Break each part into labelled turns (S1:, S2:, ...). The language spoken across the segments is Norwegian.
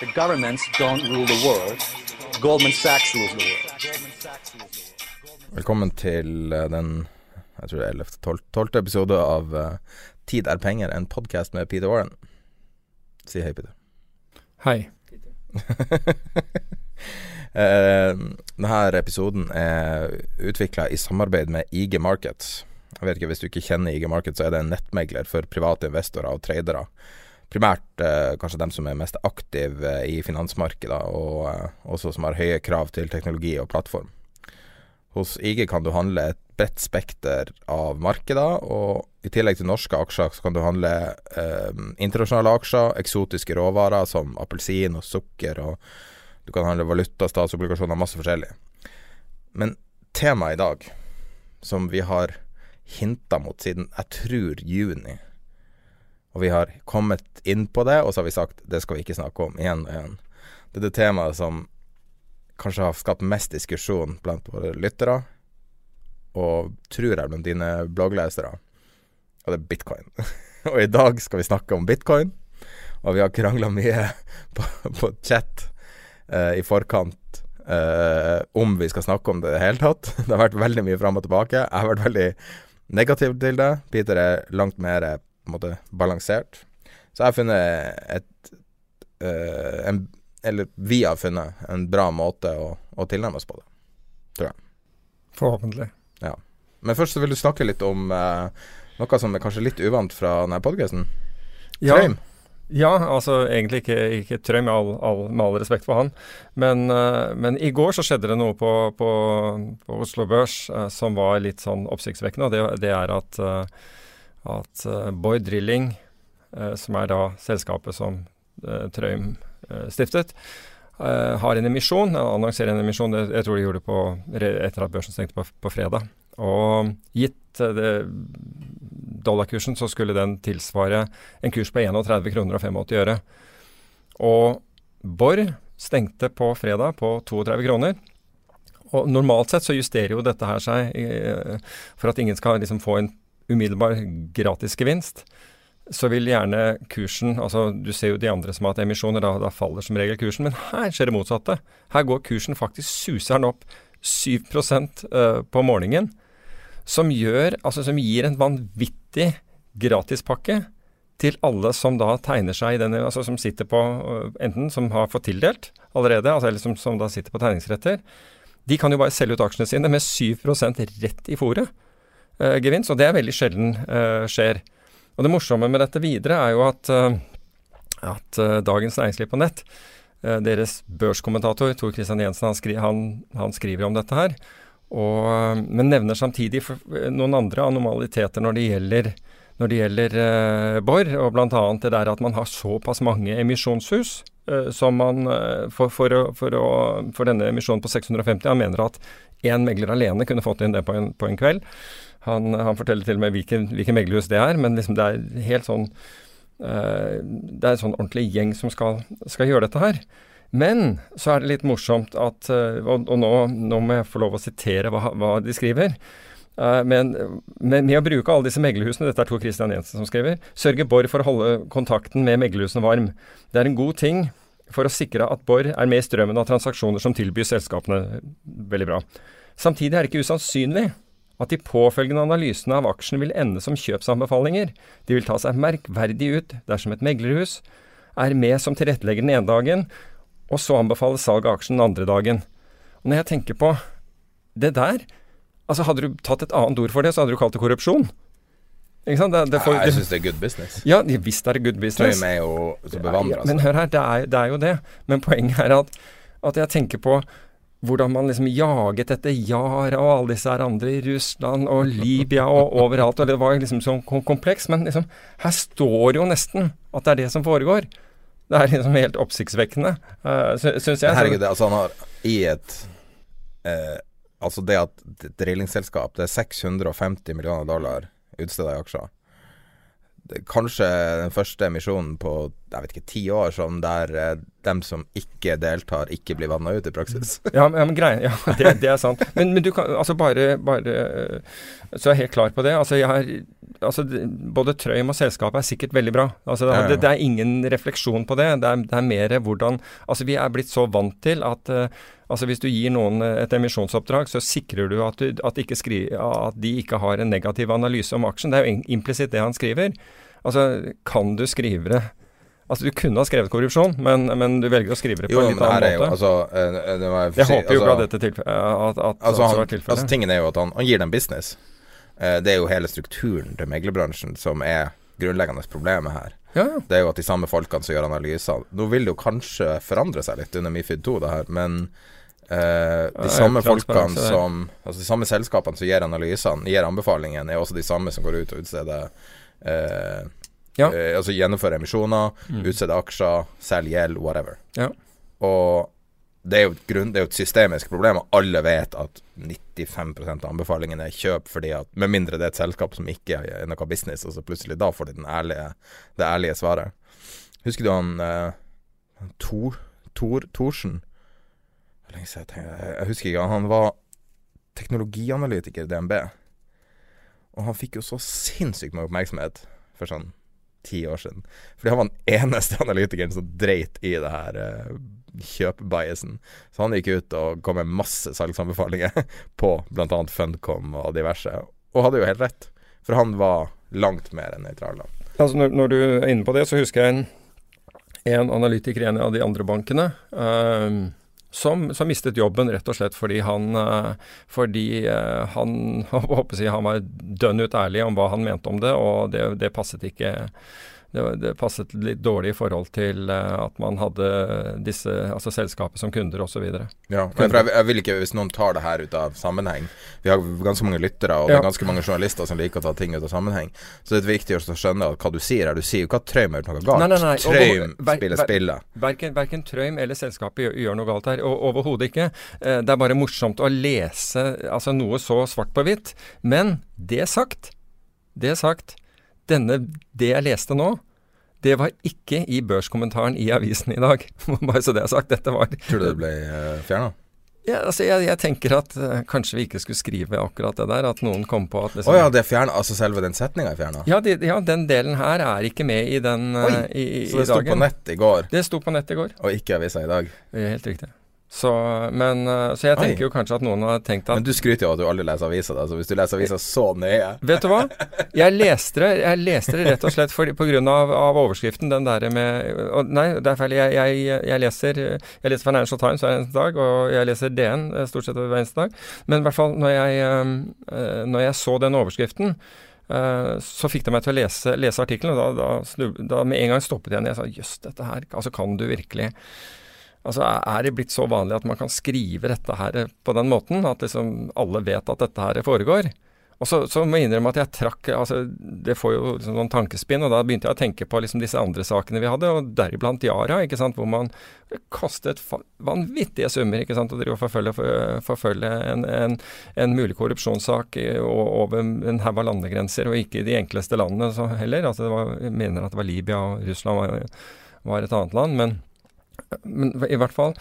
S1: The governments don't rule the world. Goldman Sachs rules the world.
S2: Velkommen til eh, den jeg tror det er 11. 12. 12. episode av uh, Tid er penger, en podkast med Peter Warren. Si hei, Peter.
S3: Hei.
S2: uh, denne episoden er utvikla i samarbeid med IG Markets. Jeg vet ikke, Hvis du ikke kjenner IG Markets, så er det en nettmegler for private investorer og tradere. Primært eh, kanskje dem som er mest aktive eh, i finansmarkedet, og eh, også som har høye krav til teknologi og plattform. Hos IG kan du handle et bredt spekter av markeder, og i tillegg til norske aksjer så kan du handle eh, internasjonale aksjer, eksotiske råvarer som appelsin og sukker, og du kan handle valuta, statsobligasjoner, masse forskjellig. Men temaet i dag, som vi har hinta mot siden jeg tror juni, og vi har kommet inn på det, og så har vi sagt det skal vi ikke snakke om igjen og igjen. Det er det temaet som kanskje har skapt mest diskusjon blant våre lyttere, og tror jeg blant dine blogglesere, og det er bitcoin. og i dag skal vi snakke om bitcoin, og vi har krangla mye på, på chat eh, i forkant eh, om vi skal snakke om det i det hele tatt. Det har vært veldig mye fram og tilbake. Jeg har vært veldig negativ til det. Peter er langt mer på en måte balansert. Så jeg har funnet et uh, en, Eller vi har funnet en bra måte å, å tilnærme oss på det, tror jeg.
S3: Forhåpentlig.
S2: Ja. Men først så vil du snakke litt om uh, noe som er kanskje litt uvant fra denne podkasten.
S3: Ja,
S2: Trøym.
S3: ja, altså egentlig ikke, ikke Trøim, med all, all, med all respekt for han. Men, eh, men i går så skjedde det noe på, på, på Oslo Børs som var litt sånn oppsiktsvekkende. Og det, det er at, uh, at uh, Boy Drilling, eh, som er da selskapet som uh, Trøim eh, stiftet, eh, har en emisjon, annonserer en emisjon. Det, jeg tror de gjorde det på, etter at børsen stengte på, på fredag. Og gitt eh, dollarkursen, så skulle den tilsvare en kurs på 31 kroner og 85 øre. Og Borr stengte på fredag på 32 kroner. Og normalt sett så justerer jo dette her seg eh, for at ingen skal liksom få en umiddelbar gratis gevinst. Så vil gjerne kursen altså Du ser jo de andre som har hatt emisjoner, da, da faller som regel kursen. Men her skjer det motsatte. Her går kursen faktisk suser den opp 7 eh, på morgenen. Som gjør Altså som gir en vanvittig gratispakke til alle som da tegner seg i denne Altså som sitter på øh, Enten som har fått tildelt allerede, altså, eller som, som da sitter på tegningsretter. De kan jo bare selge ut aksjene sine med 7% rett i fòret eh, gevinst, og det er veldig sjelden eh, skjer. Og det morsomme med dette videre er jo at, eh, at eh, Dagens Næringsliv på nett, eh, deres børskommentator Tor Christian Jensen, han, skri, han, han skriver om dette her. Og, eh, men nevner samtidig eh, noen andre anomaliteter når det gjelder, når det gjelder eh, Borr, og bl.a. det der at man har såpass mange emisjonshus eh, som man eh, for, for, å, for, å, for denne emisjonen på 650 Han mener at én megler alene kunne fått inn det på en, på en kveld. Han, han forteller til og med hvilken, hvilken meglerhus det er, men liksom det er helt sånn uh, Det er en sånn ordentlig gjeng som skal, skal gjøre dette her. Men så er det litt morsomt at uh, Og, og nå, nå må jeg få lov å sitere hva, hva de skriver. Eh, men, med å bruke alle disse meglerhusene, dette er Tor Christian Jensen som skriver, sørger Borr for å holde kontakten med meglerhusene varm. Det er en god ting for å sikre at Borr er med i strømmen av transaksjoner som tilbys selskapene. Veldig bra. Samtidig er det ikke usannsynlig at de påfølgende analysene av aksjen vil ende som kjøpsanbefalinger. De vil ta seg merkverdig ut dersom et meglerhus er med som tilrettelegger den ene dagen, og så anbefaler salg av aksjen den andre dagen. Og når jeg tenker på det der Altså, hadde du tatt et annet ord for det, så hadde du kalt det korrupsjon. Ikke sant? Det, det får,
S2: jeg syns det er good business.
S3: Ja, visst er det good business.
S2: Trøim er å så bevandra.
S3: Ja, men hør her, det er, det er, jo det. Men poenget er at, at jeg tenker på hvordan man liksom jaget etter Yara og alle disse her andre i Russland og Libya og overalt. og Det var liksom sånn kompleks. Men liksom, her står jo nesten at det er det som foregår. Det er liksom helt oppsiktsvekkende, uh, syns jeg.
S2: Herregud, altså han har i et uh, Altså det at et drillingselskap Det er 650 millioner dollar utstedet i aksjer kanskje den første emisjonen på jeg vet ikke, ti år sånn der eh, dem som ikke deltar, ikke blir vanna ut i praksis.
S3: ja, men, ja, men greia, ja, det, det, er sant. Men, men, du kan altså bare, bare Så jeg er helt klar på det. Altså, jeg har, altså Både Trøim og selskapet er sikkert veldig bra. Altså, det, det, det, er ingen refleksjon på det. Det er, det er mer hvordan Altså, vi er blitt så vant til at uh, Altså Hvis du gir noen et emisjonsoppdrag, så sikrer du at, du, at, ikke skri, at de ikke har en negativ analyse om aksjen. Det er jo implisitt det han skriver. Altså, kan du skrive det Altså, Du kunne ha skrevet korrupsjon, men, men du velger å skrive det på jo, en litt annen måte. Jo,
S2: altså, uh, det var,
S3: jeg håper jo ikke altså, at dette tilfellet at, at
S2: altså, han, var tilfellet. Altså, tingen er jo at han, han gir dem business. Det er jo hele strukturen til meglerbransjen som er grunnleggende problemet her.
S3: Ja, ja.
S2: Det er jo at de samme folkene som gjør analyser Nå vil det jo kanskje forandre seg litt under Mifid 2, det her, men uh, de samme folkene som Altså de samme selskapene som gir analysene, gir anbefalingene, er også de samme som går ut og utsteder uh, ja. Eh, altså gjennomfører emisjoner, mm. utsteder aksjer, selger gjeld, whatever.
S3: Ja.
S2: Og det er, grunn, det er, jo et systemisk problem, og alle vet at 95% av anbefalingene er kjøp fordi at Med mindre det er et selskap som ikke er noe business, og så plutselig da får de ærlige, det ærlige svaret. Husker du han eh, Tor, Tor siden Jeg, jeg husker ikke. Han var teknologianalytiker i DNB. Og han fikk jo så sinnssykt mye oppmerksomhet for sånn ti år siden. Fordi han var den eneste analytikeren som dreit i det her uh, kjøpebiasen. Så han gikk ut og kom med masse salgsanbefalinger på bl.a. Fundcom og diverse, og hadde jo helt rett. For han var langt mer enn nøytral.
S3: Altså når, når, du er inne på det, så husker jeg en, en analytiker i en av de andre bankene. Uh, som, som, mistet jobben rett og slett fordi han, uh, fordi, uh, han, jeg, han var dønn ut ærlig om hva han mente om det, og det, det passet ikke det, det, passet litt dårlig i forhold til uh, at man hadde disse, altså selskapet som kunder osv.
S2: Ja, for jeg, jeg, vil ikke, hvis noen tar det her ut av sammenheng Vi har ganske mange lyttere og ja. det er ganske mange journalister som liker å ta ting ut av sammenheng. Så det er viktig å skjønne at hva du sier her. Du sier jo ikke at Trøim har gjort noe galt.
S3: Nei, nei, nei.
S2: Trøim spiller spillet.
S3: Verken, verken Trøim eller selskapet gjør, gjør noe galt her. Overhodet ikke. Uh, det er bare morsomt å lese altså noe så svart på hvitt. Men det sagt, det sagt denne, det jeg leste nå, det var ikke i børskommentaren i avisen i dag. Bare så det er sagt. Dette var
S2: Tror du det ble eh, fjerna?
S3: Ja, altså jeg, jeg, tenker at uh, kanskje vi ikke skulle skrive akkurat det der. At noen kom på at
S2: liksom oh, ja, det er fjerna? Altså selve den setninga er fjerna?
S3: Ja, de, ja, den delen her er ikke med i den uh, Oi, i, i,
S2: Så det sto på nett i går?
S3: Det sto på nett i går.
S2: Og ikke avisa i dag?
S3: Helt riktig. Så, men, eh, så jeg tenker Oi. jo kanskje at noen har tenkt at
S2: Men du skryter jo av at du aldri leser aviser, da. Så hvis du leser aviser så nøye
S3: Vet du hva? Jeg leste det, jeg leste det rett og slett for, på grunn av, av overskriften, den derre med og, Nei, det er feil. Jeg, jeg, jeg, leser, jeg leser Financial Times hver eneste dag, og jeg leser DN eh, stort sett hver eneste dag. Men i hvert fall når jeg, eh, når jeg så den overskriften, så fikk det meg til å lese, lese artikkelen, og da, da, da, med en gang stoppet jeg igjen. Jeg sa jøss, dette her Altså, kan du virkelig Altså, Er det blitt så vanlig at man kan skrive dette her på den måten? At liksom alle vet at dette her foregår? Og så, så må jeg innrømme at jeg trakk altså Det får jo liksom noen tankespinn, og da begynte jeg å tenke på liksom disse andre sakene vi hadde, og deriblant Yara, ikke sant, hvor man kastet vanvittige summer ikke sant, og drive og forfølge, forfølge en, en, en, mulig korrupsjonssak over en haug av landegrenser, og ikke i de enkleste landene heller. Altså, det var, jeg mener at det var Libya og Russland var, var et annet land. men men i hvert fall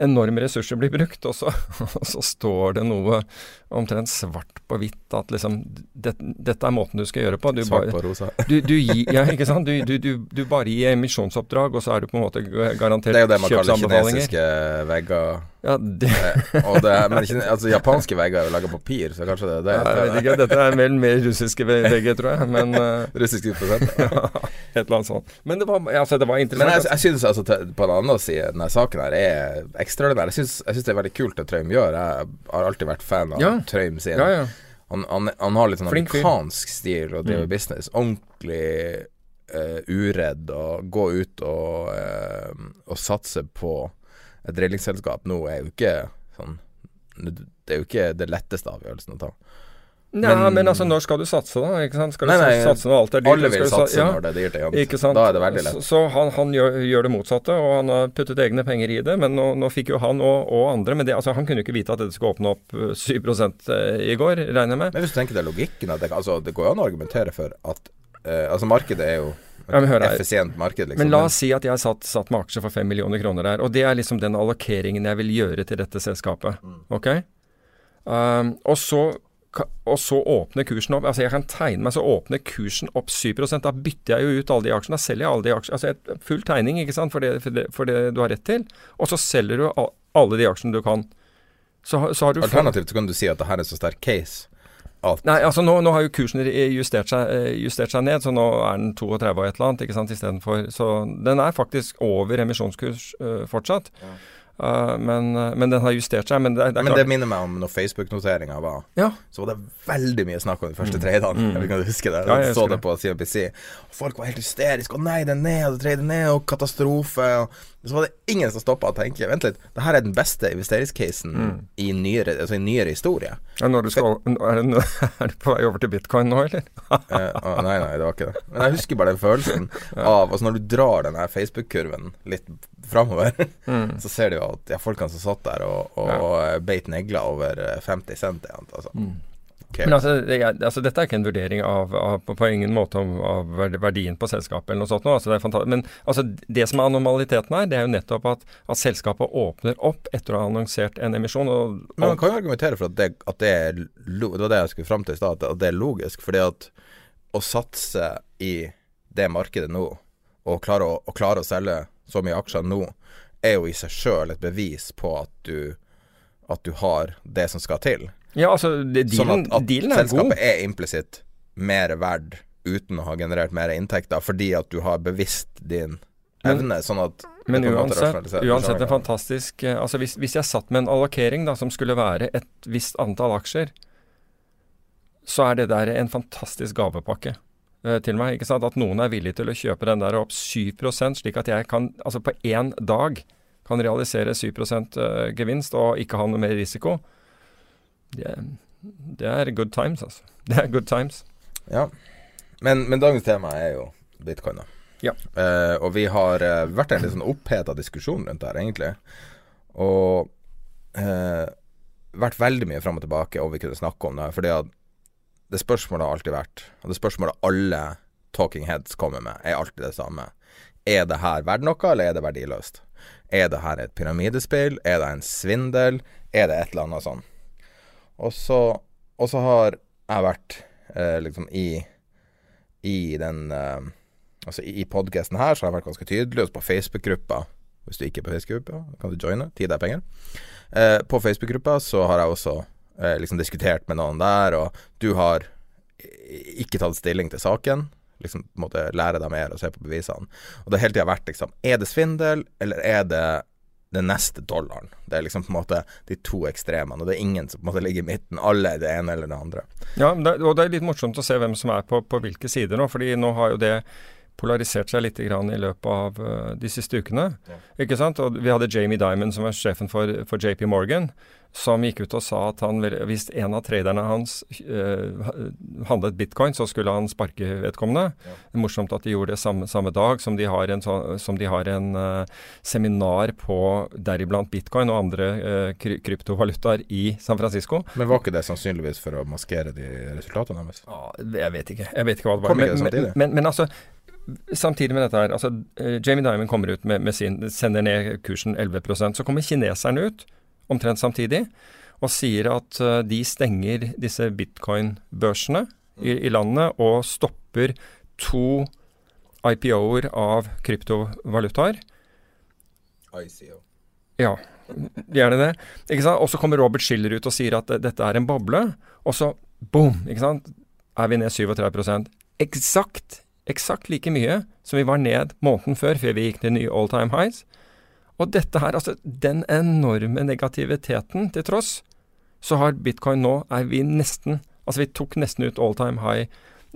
S3: enorme ressurser blir brukt, og så, og så står det noe omtrent svart på hvitt at liksom det, Dette er måten du skal gjøre på. Du
S2: Svart på rosa.
S3: du, du, ja, ikke sant? Du, du, du, du bare gir emisjonsoppdrag, og så er du på en måte garantert kjøpsanbefalinger.
S2: Det er jo det man kaller kinesiske vegger.
S3: Ja, det,
S2: Eh, det, men ikke, altså, japanske vegger er jo laga av papir, så kanskje det er det.
S3: jeg vet ikke, dette er vel mer russiske vegger, tror jeg. Men eh,
S2: Russiske ja.
S3: et eller annet sånt. Men det var, altså, det var
S2: Men
S3: interessant.
S2: jeg, jeg synes altså på den andre siden denne saken her er ekstraordinær. Jeg syns det er veldig kult det Trøim gjør. Jeg har alltid vært fan av
S3: Ja.
S2: Trøim sin.
S3: ja, ja.
S2: Han, han, han har litt sånn
S3: Flink
S2: amerikansk stil og driver
S3: Mm.
S2: business. Ordentlig uh, uredd og gå ut og, uh, og satse på et drillingsselskap nå er jo ikke sånn Det er jo ikke det letteste avgjørelsen å ta.
S3: Nei, men,
S2: Men-
S3: altså, når skal du satse, da? Ikke sant? Skal du
S2: Nei, nei,
S3: satse når alt er dyrt?
S2: Alle vil satse
S3: ja.
S2: når det er dyrt.
S3: Ikke
S2: Ikke
S3: sant?
S2: Da er det veldig lett.
S3: Så, så han, han gjør, gjør det motsatte, og han har puttet egne penger i det. Men nå, nå fikk jo han og, og andre Men det, altså, han kunne jo ikke vite at dette skulle åpne opp eh, 7 i går, regner jeg med.
S2: Men hvis du tenker er logikken at det, altså, det går jo an å argumentere for at eh, Altså, markedet er jo
S3: Ja, men
S2: effisient marked, liksom.
S3: Men la oss si at jeg satt, satt med aksjer for 5 millioner kroner der, og det er liksom den allokeringen jeg vil gjøre til dette selskapet.
S2: Mm.
S3: Ok? Um, og, så, og så åpner kursen opp Altså jeg kan tegne meg, så åpner kursen opp 7 Da bytter jeg jo ut alle de aksjene. Da selger jeg alle de aksjene. Altså full tegning, ikke sant, for det, for, det, for det du har rett til. Og så selger du alle de aksjene du kan. Så, så har du
S2: Alternativt så kan du si at det her er så sterk case at
S3: Nei, altså nå, nå har jo kursen justert seg, eh, justert seg ned, så nå er den 32 og et eller annet, ikke sant, istedenfor Så den er faktisk over emisjonskurs uh, fortsatt. Eh, men, eh, men den har justert seg. Men det, det
S2: Men det minner meg om når Facebook-noteringa var.
S3: Ja.
S2: Så var det veldig mye snakk om de første tradene. Jeg vet ikke om du husker det?
S3: Mm. Ja, jeg
S2: så det på CNBC. Folk var helt hysteriske. 'Å nei, det er ned, det trader ned, og katastrofe'. Og så var det ingen som stoppa og tenkte 'Vent litt, det her er den beste investeringscasen
S3: Mm.
S2: i, nyere, altså i nyere historie'.
S3: Ja, når du skal, er, det, er du på vei over til bitcoin nå, eller?
S2: Eh, å, nei, nei, det var ikke det. Men jeg husker bare den følelsen av Altså Når du drar den Facebook-kurven litt framover, så ser du jo at ja, folkene som satt der og, og ja. beit negler over eh, 50 cent altså. Ok.
S3: Men altså, det altså, dette er ikke en vurdering av, av på, på ingen måte om, av verdien på selskapet eller noe sånt. nå, Altså, det Men altså, det som er anomaliteten her, det er jo nettopp at, at selskapet åpner opp etter å ha annonsert en emisjon. Og,
S2: Men man kan jo argumentere for at det, at det er Det var det jeg skulle fram til i stad, at det er logisk. Fordi at å satse i det markedet nå, og klare å, å klare å selge så mye aksjer nå, er jo i seg sjøl et bevis på at du at du har det som skal til.
S3: Ja, altså, det, dealen,
S2: Sånn at, at
S3: er god.
S2: selskapet er implisitt mer verd uten å ha generert mer inntekter, fordi at du har bevisst din
S3: Men-
S2: evne, sånn at
S3: Men uansett, uansett en fantastisk eh, Altså hvis, hvis jeg satt med en allokering da, som skulle være et visst antall aksjer, så er det der en fantastisk gavepakke eh, til meg. ikke sant? At noen er villig til å kjøpe den der opp 7% slik at jeg kan, altså på én dag kan realisere 7 eh, gevinst og ikke ha noe mer risiko. Det, er- det er good times, altså. Det er good times.
S2: Ja. Men, men dagens tema er jo bitcoin, da.
S3: Ja.
S2: Uh, og vi har uh, vært en litt sånn oppheta diskusjon rundt det her, egentlig. Og uh, vært veldig mye fram og tilbake om vi kunne snakke om det. Fordi at det spørsmålet har alltid vært, og det spørsmålet alle talking heads kommer med, er alltid det samme. Er det her verdt noe, eller er det verdiløst? Er det her et pyramidespill? Er det en svindel? Er det et eller annet sånn? Og så, og så har jeg vært eh, liksom i I den eh, Altså i, podkasten her så har jeg vært ganske tydelig, også på Facebook-gruppa. Hvis du ikke er på Facebook-gruppa, kan du joine. Tid er penger. Eh, på Facebook-gruppa så har jeg også eh, liksom diskutert med noen der, og du har ikke tatt stilling til saken. Liksom på lære deg mer og se på bevisene. Og det har hele tida vært liksom Er det svindel, eller er det den neste dollaren? Det er liksom på en måte de to ekstremene, og det er ingen som på en måte ligger i midten. Alle er det ene eller det andre.
S3: Ja, og det er litt morsomt å se hvem som er på, på hvilke sider nå. fordi nå har jo det polarisert seg litt grann i løpet av eh, de siste ukene. Ikke sant? Og vi hadde Jamie Dimon, som er sjefen for, for JP Morgan, som gikk ut og sa at han, hvis en av traderne hans eh, handlet bitcoin, så skulle han sparke vedkommende. Det er morsomt at de gjorde det samme, samme dag som de har en, som de har en eh, seminar på deriblant bitcoin og andre eh, kry kryptovalutaer i San Francisco.
S2: Men var ikke det sannsynligvis for å maskere de resultatene deres?
S3: Ah, jeg vet ikke. Jeg vet ikke hva det var. Men, men, men, men altså samtidig med dette her, altså eh, Jamie Dimon kommer ut med, med sin Sender ned kursen 11% Så kommer kineserne ut omtrent samtidig og sier at uh, de stenger disse bitcoin-børsene i, i landet og stopper to IPO-er av kryptovalutaer.
S2: ICO.
S3: Ja, gjerne det. Ikke sant? Og så kommer Robert Schiller ut og sier at dette er en boble, og så boom, ikke sant, er vi ned 37% Eksakt, eksakt like mye som vi var ned måneden før, før vi gikk til nye all time highs. Og dette her, altså den enorme negativiteten til tross, så har bitcoin nå er vi nesten Altså vi tok nesten ut all time high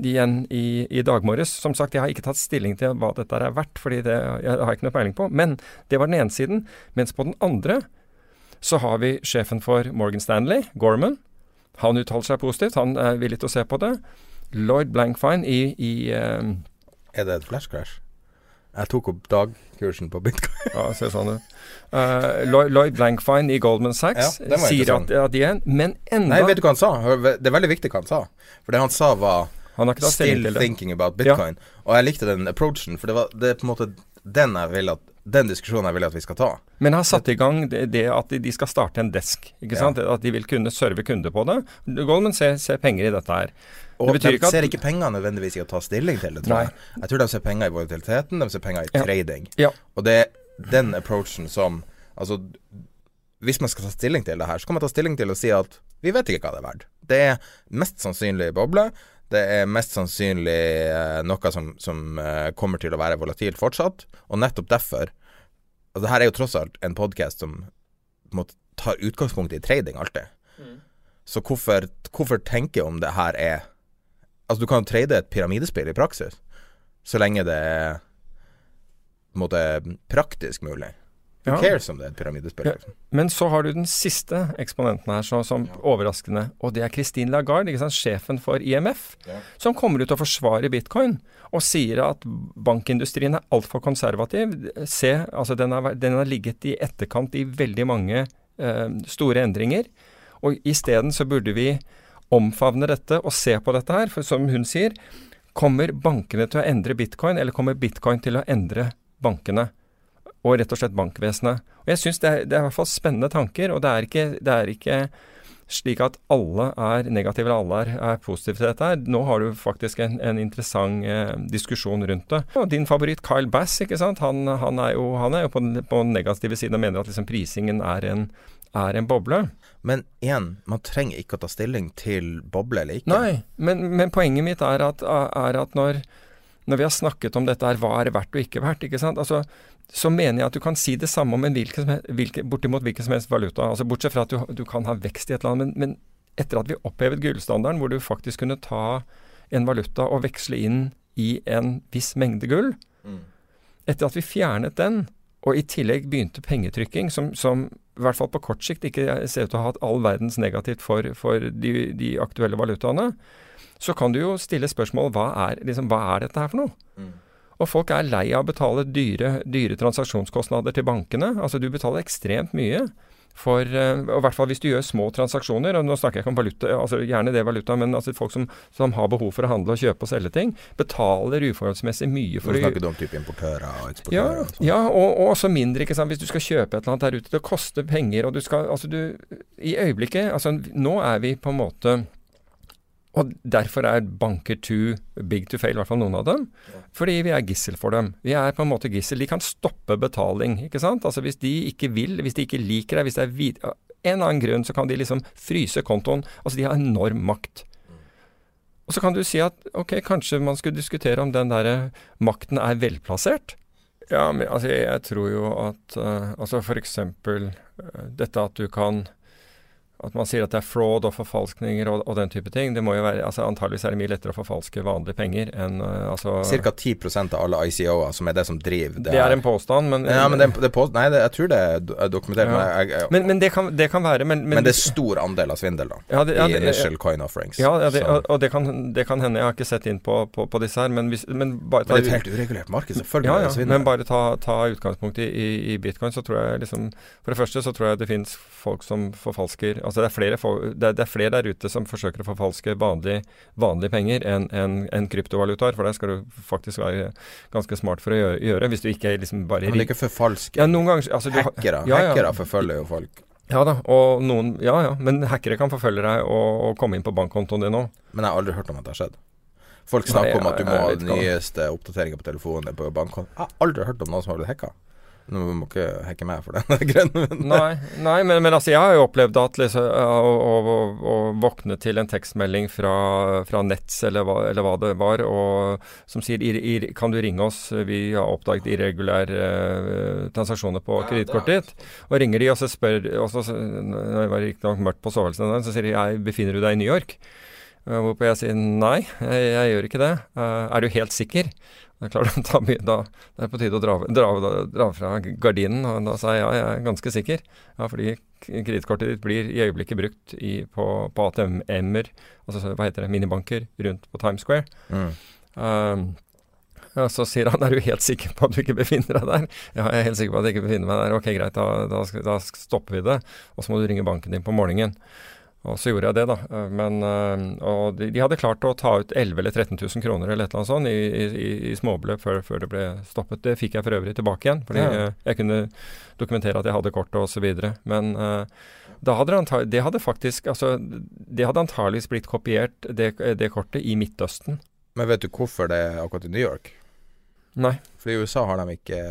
S3: igjen i, i dag morges. Som sagt, jeg har ikke tatt stilling til hva dette er verdt, fordi det jeg har ikke noe peiling på. Men det var den ene siden. Mens på den andre så har vi sjefen for Morgan Stanley, Gorman. Han uttaler seg positivt. Han er villig til å se på det. Lloyd Blankfine i, i um,
S2: Er det et flash crash? Jeg tok opp dagkursen på bitcoin.
S3: ja, ser sånn ut. Uh, Lloyd Blankfine i Goldman Sachs
S2: ja,
S3: sier at, at de er Men enda
S2: Nei, vet du hva han sa? Det er veldig viktig hva han sa. For det han sa var
S3: han har ikke
S2: Still thinking about bitcoin. Ja. Og jeg likte den approachen, for det, var, det er på en måte den jeg vil at den diskusjonen jeg vil at vi skal ta.
S3: Men har satt i gang det, det at de skal starte en desk. ikke sant? At de vil kunne serve kunder på det. Goldman ser, ser penger i dette her.
S2: Og de ikke ser ikke penger nødvendigvis i å ta stilling til det, tror Nei. jeg. Jeg tror de ser penger i volatiliteten, de ser penger i ja. trading.
S3: Ja.
S2: Og det er den approachen som Altså, hvis man skal ta stilling til det her, så kan man ta stilling til å si at vi vet ikke hva det er verdt. Det er mest sannsynlig boble. Det er mest sannsynlig eh, noe som, som eh, kommer til å være volatilt fortsatt. Og nettopp derfor Altså, her er jo tross alt en podkast som måtte tar utgangspunkt i trading alltid. Mm. Så hvorfor, hvorfor tenke om det her er Altså, du kan jo trade et pyramidespill i praksis, så lenge det er på en måte praktisk mulig. Who ja. cares om det er et pyramidespill? Ja.
S3: Liksom? Men så har du den siste eksponenten her så, som ja. overraskende, og det er Christine Lagarde, sant, sjefen for IMF, som kommer ut og forsvarer bitcoin og sier at bankindustrien er altfor konservativ. Se, altså den har, den har, ligget i etterkant i veldig mange eh, store endringer, og isteden så burde vi omfavne dette og se på dette her, for som hun sier, kommer bankene til å endre bitcoin, eller kommer bitcoin til å endre bankene? Og rett og slett bankvesenet. Og Jeg syns det, det, er i hvert fall spennende tanker, og det er ikke, det er ikke slik at alle er negative eller alle er, er positive til dette. her. Nå har du faktisk en, en interessant eh, diskusjon rundt det. Og din favoritt Kyle Bass, ikke sant? Han, han er jo, han er jo på, den, på, den, negative siden og mener at liksom prisingen er en, er en boble.
S2: Men igjen, man trenger ikke å ta stilling til boble eller ikke.
S3: Nei, men, men poenget mitt er at, er at når, når vi har snakket om dette her, hva er det verdt og ikke verdt, ikke sant? Altså, så mener jeg at du kan si det samme om en hvilken, hvilken, bortimot hvilken som helst valuta. altså Bortsett fra at du, du kan ha vekst i et land. Men, men etter at vi opphevet gullstandarden, hvor du faktisk kunne ta en valuta og veksle inn i en viss mengde gull mm. Etter at vi fjernet den, og i tillegg begynte pengetrykking, som, som, i hvert fall på kort sikt ikke ser ut til å ha hatt all verdens negativt for, for de, de, aktuelle valutaene, så kan du jo stille spørsmål hva er, liksom, hva er dette her for noe? Mm. Og folk er lei av å betale dyre, dyre transaksjonskostnader til bankene. Altså du betaler ekstremt mye for og I hvert fall hvis du gjør små transaksjoner. og Nå snakker jeg ikke om valuta, altså gjerne det valuta, men altså folk som, som, har behov for å handle og kjøpe og selge ting, betaler uforholdsmessig mye for
S2: å Nå snakker du om type importører og eksportører?
S3: Ja, og, ja og, og, også mindre. ikke sant? Hvis du skal kjøpe et eller annet der ute. Det koster penger, og du skal Altså du I øyeblikket altså Nå er vi på en måte og derfor er banker too big to fail, i hvert fall noen av dem. Fordi vi er gissel for dem. Vi er på en måte gissel. De kan stoppe betaling, ikke sant. Altså hvis de ikke vil, hvis de ikke liker deg, hvis det er vid en eller annen grunn, så kan de liksom fryse kontoen. Altså de har enorm makt. Og så kan du si at ok, kanskje man skulle diskutere om den der makten er velplassert. Ja, men altså jeg, tror jo at uh, altså for eksempel uh, dette at du kan at man sier at det er fraud og forfalskninger og, og, den type ting. Det må jo være, altså Antageligvis er det mye lettere å forfalske vanlige penger enn uh, altså
S2: Ca. 10 av alle ICO-er, som er det som driver
S3: det Det er en påstand, men
S2: Ja, men det, det påstand, Nei, det, jeg tror det er dokumentert. Ja.
S3: Jeg, jeg, men, men det, kan, det, kan, være men,
S2: men, det er stor andel av svindel, da. Ja, ja, I initial coin offerings.
S3: Ja, ja og, og det, kan, det kan hende. Jeg har ikke sett inn på, på, på disse her, men, hvis, men bare
S2: ta, Men det er et helt uregulert marked, selvfølgelig.
S3: Ja, ja, men bare ta, ta utgangspunkt i, i, i, bitcoin, så tror jeg liksom For det første så tror jeg det finnes folk som forfalsker altså Altså det er, flere, det, er, det er flere der ute som forsøker å forfalske vanlige, vanlige penger enn en, en kryptovalutaer. For det skal du faktisk være ganske smart for å gjøre, gjøre hvis du ikke liksom bare
S2: Men det er ikke forfalske?
S3: Ja, noen ganger altså,
S2: Hackere. Ja, ja. Hackere forfølger jo folk.
S3: Ja da, og noen Ja ja, men hackere kan forfølge deg og, og komme inn på bankkontoen din òg.
S2: Men jeg har aldri hørt om at det har skjedd. Folk snakker Nei, om at du må ha den nyeste oppdateringer på telefonen på bankkontoen. Jeg har aldri hørt om noen som har blitt hacka. Nå må ikke hacke meg for den
S3: grunnen. nei, nei men, men, altså jeg har jo opplevd at liksom, å, å, å, våkne til en tekstmelding fra, fra Nets eller hva, eller hva, det var, og som sier ir, ir, kan du ringe oss, vi har oppdaget irregulære uh, transaksjoner på ja, kredittkortet ditt. Og ringer de og så spør og så, Når det var riktignok mørkt på sovelsen, så sier de jeg befinner du deg i New York? Uh, hvorpå jeg sier nei, jeg, jeg gjør ikke det. Uh, er du helt sikker? Det er klart, da, da, det er på tide å dra, dra, dra, fra gardinen. Og da sa jeg ja, jeg er ganske sikker. Ja, fordi kredittkortet ditt blir i øyeblikket brukt i, på, på ATM-er, altså hva heter det, minibanker rundt på Times Square. Mm. Um, ja, så sier han er du helt sikker på at du ikke befinner deg der? Ja, jeg er helt sikker på at jeg ikke befinner meg der. Ok, greit, da, da, da stopper vi det. Og så må du ringe banken din på morgenen. Og så gjorde jeg det, da. Eh, men, eh, og de, hadde klart å ta ut 11 eller 13 000 kroner eller et eller annet sånt i, i, i småbeløp før, før, det ble stoppet. Det fikk jeg for øvrig tilbake igjen, fordi ja. jeg kunne dokumentere at jeg hadde kortet osv. Men da hadde det, det hadde faktisk altså, Det hadde antageligvis blitt kopiert, det, det, kortet, i Midtøsten.
S2: Men vet du hvorfor det er akkurat i New York?
S3: Nei.
S2: Fordi i USA har de ikke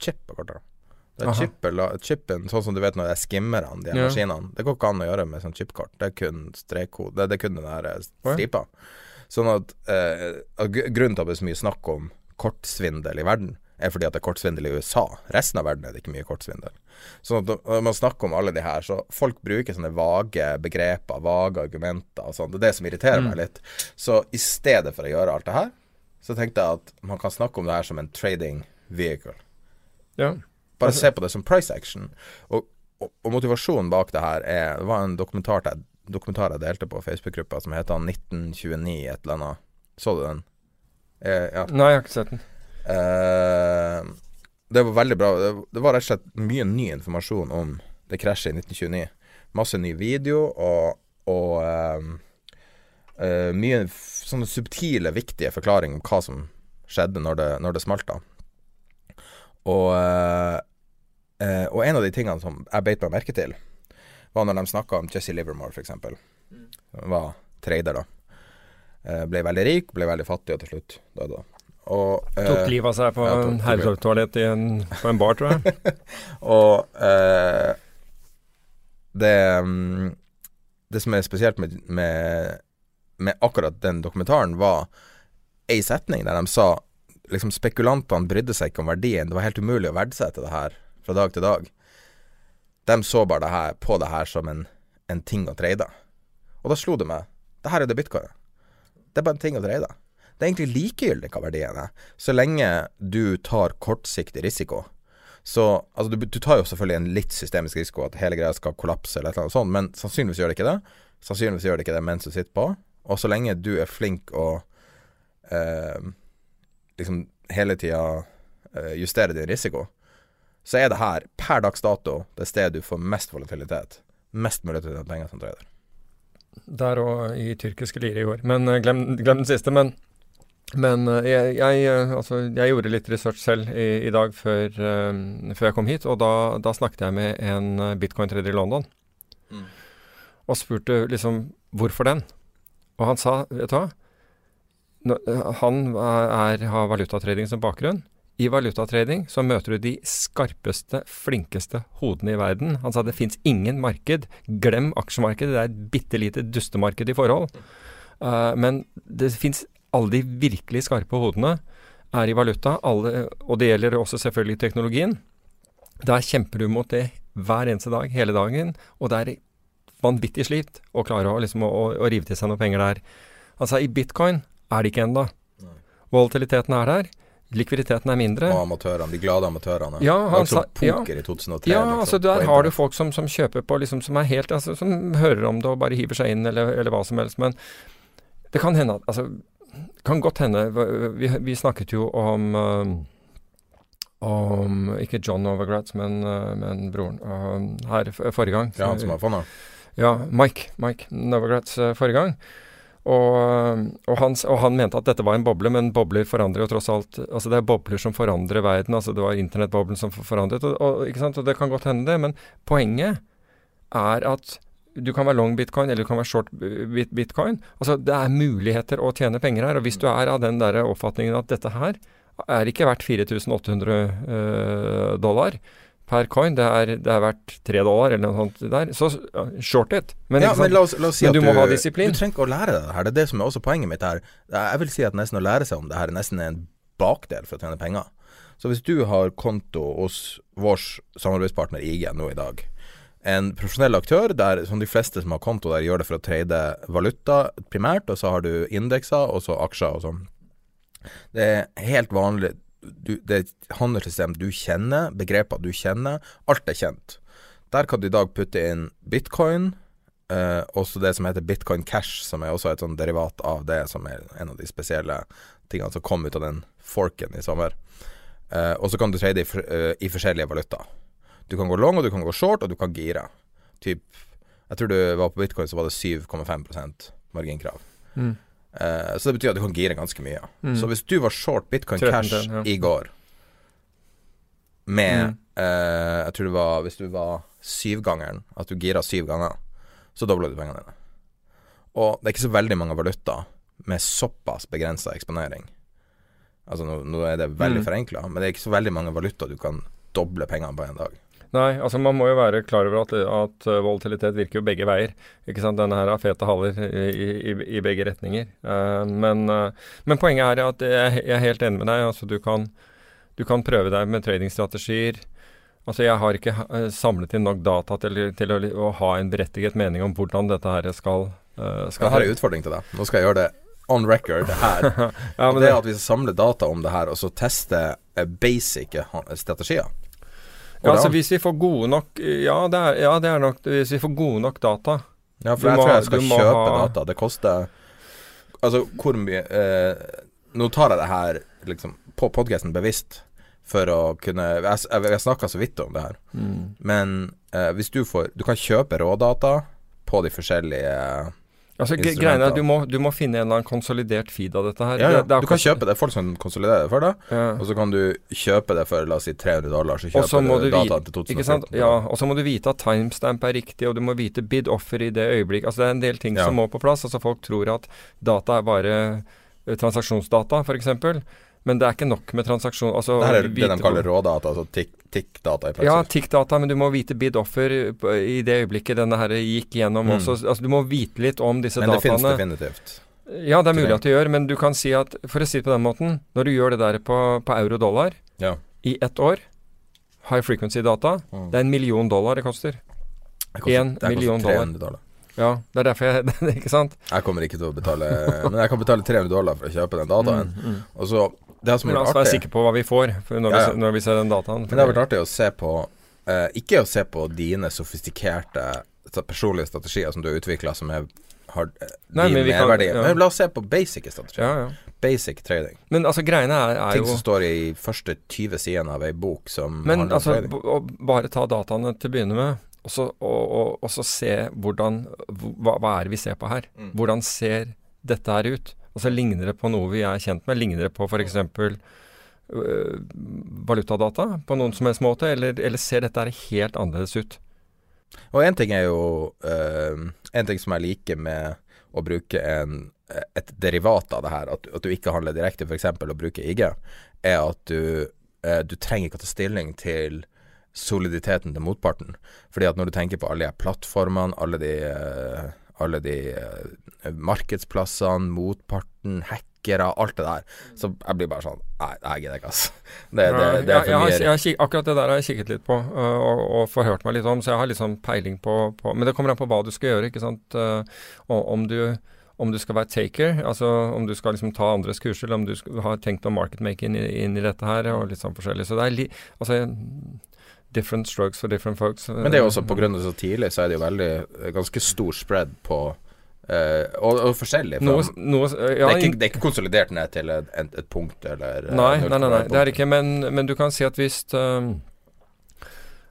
S2: chip på chippen, sånn som du vet når det er skimmerne, de ja. maskinene, det går ikke an å gjøre med sånn chipkort. Det er kun strekkode. Det, det, er kun den der eh, stripa. Sånn at eh, Grunnen til at det er så mye snakk om kortsvindel i verden, er fordi at det er kortsvindel i USA. Resten av verden er det ikke mye kortsvindel. Sånn at Når man snakker om alle de her, så folk bruker sånne vage begreper, vage argumenter og sånn. Det er det som irriterer mm. meg litt. Så i stedet for å gjøre alt det her, så tenkte jeg at man kan snakke om det her som en trading vehicle.
S3: Ja.
S2: Bare se på det som price action. Og, og, og motivasjonen bak det her er Det var en dokumentar jeg, dokumentar jeg delte på Facebook-gruppa som heter 1929 et eller annet. Så du den?
S3: Eh, ja. Nei, jeg har ikke sett den.
S2: Eh, det var veldig bra. Det, det, var rett og slett mye ny informasjon om det krasjet i 1929. Masse ny video og, og eh, eh, mye sånne subtile, viktige forklaringer om hva som skjedde når det, når det smalt. da Og eh, og en av de tingene som jeg beit meg merke til, var når de snakka om Jesse Livermore, f.eks. Mm. Var trader, da. Eh, ble veldig rik, ble veldig fattig, og til slutt døde.
S3: Og, eh, tok livet av seg på ja, en herretoalett på en bar, tror jeg.
S2: og eh, det, mm, det som er spesielt med, med, med akkurat den dokumentaren, var ei setning der de sa liksom spekulantene brydde seg ikke om verdien. Det var helt umulig å verdsette det her fra dag til dag. De så bare det her, på det her som en, en ting å trade. Og da slo det meg det her er det bitcoin. Det er bare en ting å trade. Det er egentlig likegyldig hva verdien er, så lenge du tar kortsiktig risiko. Så altså, du, du, tar jo selvfølgelig en litt systemisk risiko, at hele greia skal kollapse eller et eller annet sånt, men sannsynligvis gjør det ikke det. Sannsynligvis gjør det ikke det mens du sitter på. Og så lenge du er flink å eh, liksom hele tida eh, justere din risiko, så er det her per dags dato det stedet du får mest volatilitet. Mest mulighet til å tjene penger som trader.
S3: Der og i tyrkiske lire i år. Men uh, glem, glem, den siste. Men, men uh, jeg, jeg, uh, altså, jeg, gjorde litt research selv i, i dag før, før, jeg kom hit, og da, da snakket jeg med en bitcoin-trader i London. Mm. Og spurte liksom hvorfor den. Og han sa, vet du hva Han er, har valutatrading som bakgrunn. I valutatrading så møter du de skarpeste, flinkeste hodene i verden. Han sa det fins ingen marked. Glem aksjemarkedet, det er et bitte lite dustemarked i forhold. Uh, men det fins alle de virkelig skarpe hodene er i valuta, alle, og det gjelder også selvfølgelig teknologien. Der kjemper du mot det hver eneste dag, hele dagen, og det er vanvittig slit å klare å, liksom, å, å rive til seg noen penger der. Altså, i bitcoin er det ikke ennå. Volatiliteten er der. Likviditeten er mindre.
S2: Og amatørene, de glade amatørene.
S3: Ja, han sa,
S2: poker ja, i 2003.
S3: Ja, liksom, altså der har du folk som, som, kjøper på, liksom, som er helt altså, Som hører om det og bare hiver seg inn, eller, eller hva som helst. Men det kan hende at Altså, kan godt hende Vi, vi snakket jo om uh, om Ikke John Overgratz, men, uh, men broren uh, her forrige gang.
S2: Ja, han som har fondet?
S3: Ja, Mike, Mike Novogratz forrige gang. Og, og, han, og, han, mente at dette var en boble, men bobler forandrer jo tross alt Altså det er bobler som forandrer verden. altså Det var internettboblen som forandret, og, og, og det kan godt hende det. Men poenget er at du kan være long bitcoin, eller du kan være short bitcoin. Altså Det er muligheter å tjene penger her. Og hvis du er av den der oppfatningen at dette her er ikke verdt 4800 uh, dollar, per coin. Det er, det er verdt tre dollar eller noe sånt der. Så short it. Men,
S2: ja, men, la oss, la oss si
S3: men
S2: du,
S3: du, må ha disiplin.
S2: Du trenger ikke å lære deg det her. Det er det som er også poenget mitt her. Jeg vil si at nesten å lære seg om det her er nesten en bakdel for å tjene penger. Så hvis du har konto hos vår samarbeidspartner IG nå i dag, en profesjonell aktør der som de fleste som har konto der, gjør det for å trade valuta primært, og så har du indekser og så aksjer og sånn. Det er helt vanlig du, det er et handelssystem du kjenner, begreper du kjenner. Alt er kjent. Der kan du i dag putte inn bitcoin, eh, også det som heter bitcoin cash, som er også et sånn derivat av det, som er en av de spesielle tingene som kom ut av den forken i sommer. Eh, og så kan du trade i, uh, i forskjellige valuta. Du kan gå long, og du kan gå short, og du kan gire. Typ, jeg tror du var på bitcoin, så var det 7,5% marginkrav. Mm. Uh, så det betyr at du kan gire ganske mye. Mm. Så hvis du var short bitcoin cash ja. i går med mm. uh, Jeg tror det var Hvis du var syvgangeren, at du gira syv ganger, så dobler du pengene dine. Og det er ikke så veldig mange valutaer med såpass begrensa eksponering. Altså nå, nå, er det veldig mm. forenkla, men det er ikke så veldig mange valutaer du kan doble pengene på en dag.
S3: Nei, altså man må jo være klar over at, at uh, volatilitet virker jo begge veier. ikke sant? Denne her har fete haller i, i, i begge retninger. Uh, men, uh, men, poenget er at jeg, jeg, er helt enig med deg. altså Du kan, du kan prøve deg med tradingstrategier. Altså Jeg har ikke samlet inn nok data til, til å, å, ha en berettiget mening om hvordan dette her skal, skal
S2: Jeg har en utfordring til deg. Nå skal jeg gjøre det on record her. ja, og det, er at vi samler data om det her, og så teste basic strategier.
S3: Ja, altså Hvis vi får gode nok ja det, er, ja, det er nok Hvis vi får gode nok data
S2: Ja, for jeg må, tror jeg skal kjøpe ha... data. Det koster Altså, hvor mye eh, Nå tar jeg det her liksom på podkasten bevisst for å kunne Jeg, jeg, jeg snakka så vidt om det her, mm. men eh, hvis du får Du kan kjøpe rådata på de forskjellige
S3: Altså, greiene er du må, du må, finne en eller annen konsolidert feed av dette her.
S2: Ja, ja.
S3: Det, det
S2: du kan kjøpe det. Folk som konsoliderer det for deg, ja. og så kan du kjøpe det for la oss si 300 dollar. Så kjøper du dataen til 2014.
S3: Ja, og så må du vite at timestamp er riktig, og du må vite bid offer i det øyeblikk. Altså Det er en del ting som må på plass. Altså Folk tror at data er bare uh, transaksjonsdata, f.eks. Men det er ikke nok med transaksjon altså,
S2: Det er det de kaller rådata, altså TIC-data i praksis?
S3: Ja, TIC-data, men du må vite bid-offer i det øyeblikket denne her gikk gjennom mm. også. Altså, du må vite litt om disse
S2: men
S3: dataene.
S2: Men det finnes definitivt?
S3: Ja, det er mulig at det gjør, men du kan si at For å si det på den måten, når du gjør det der på, på euro-dollar
S2: ja.
S3: i ett år, high frequency-data, mm. det er en million dollar det koster.
S2: Én million dollar. dollar.
S3: Ja, det er derfor jeg Ikke sant?
S2: Jeg kommer ikke til å betale Men jeg kan betale 300 dollar for å kjøpe den dataen. Mm, mm. Og så det
S3: som la oss være sikre på hva vi får når, ja, ja. Vi, når, Vi, ser den dataen.
S2: Men det har vært artig å se på uh, Ikke å se på dine sofistikerte personlige strategier som du har utvikla, som er, har uh, Nei, din merverdi. Ja. Men la oss se på basic strategier. Basic trading.
S3: Men altså greiene er, er
S2: Ting jo Ting som står i første 20 sidene av ei bok som
S3: Men altså, bare ta dataene til å begynne med, og så, og, og, og så se hvordan hva, hva, er det vi ser på her? Mm. Hvordan ser dette her ut? Og så ligner det på noe vi er kjent med. Ligner det på f.eks. Øh, valutadata på noen som helst måte, eller, eller ser dette helt annerledes ut?
S2: Og én ting er jo øh, En ting som jeg liker med å bruke en, et derivat av det her, at, at du ikke handler direkte, f.eks. å bruke IG, er at du, øh, du trenger ikke å ta stilling til soliditeten til motparten. Fordi at når du tenker på alle de plattformene, alle de øh, alle de uh, markedsplassene, motparten, hackere, alt det der. Så jeg blir bare sånn Nei, jeg gidder ikke, altså. Det, det, det, er for
S3: mye. Jeg jeg, jeg akkurat det der har jeg kikket litt på og, og, forhørt meg litt om, så jeg har litt sånn peiling på, på, Men det kommer an på hva du skal gjøre, ikke sant. Uh, om du om du skal være taker, altså om du skal liksom ta andres kurser, eller om du skal, har tenkt å marketmake inn, inn, i dette her, og litt sånn forskjellig. Så det er li, altså different strokes for different folks.
S2: Men det er jo også pga. det så tidlig, så er det jo veldig eh, ganske stor spread på Uh, og, og, forskjellig.
S3: Noe, noe, ja,
S2: det, er ikke, det, er ikke, konsolidert ned til et, et, punkt eller
S3: Nei, nei, nei, nei, det er ikke, men, men, du kan si at hvis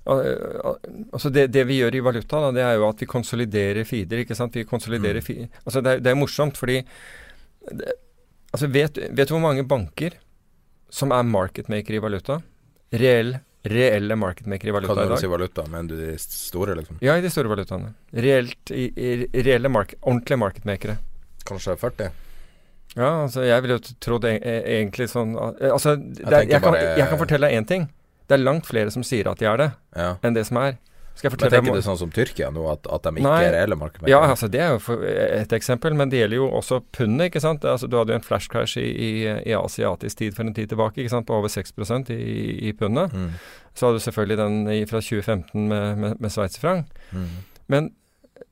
S3: Uh, altså det, det, vi gjør i valuta, da, det er jo at vi konsoliderer feeder. ikke sant? Vi konsoliderer mm. altså det, er, det er morsomt, fordi det, altså vet, vet, du hvor mange banker som er marketmaker i valuta? Reell, reelle marketmakere i valuta
S2: i dag?
S3: Kan
S2: du si valuta, men du de store, liksom?
S3: Ja, i de store valutaene. Reelt, i, i, reelle mark ordentlige marketmakere.
S2: Kanskje 40?
S3: Ja, altså jeg ville jo trodd e, egentlig sånn Altså, jeg, jeg, kan, jeg kan fortelle deg én ting. Det er langt flere som sier at de er det,
S2: ja.
S3: enn det som er.
S2: Skal jeg fortelle Men Tenker du sånn som Tyrkia nå, at, at de ikke
S3: Nei,
S2: er reelle markedsmegler?
S3: Ja, altså det er jo et eksempel, men det gjelder jo også pundet, ikke sant. Altså, du hadde jo en flash crash i, i, i, asiatisk tid for en tid tilbake, ikke sant, på over 6% i, i pundet. Mm. Så hadde du selvfølgelig den fra 2015 med, med, med sveitserfranc. Mm. Men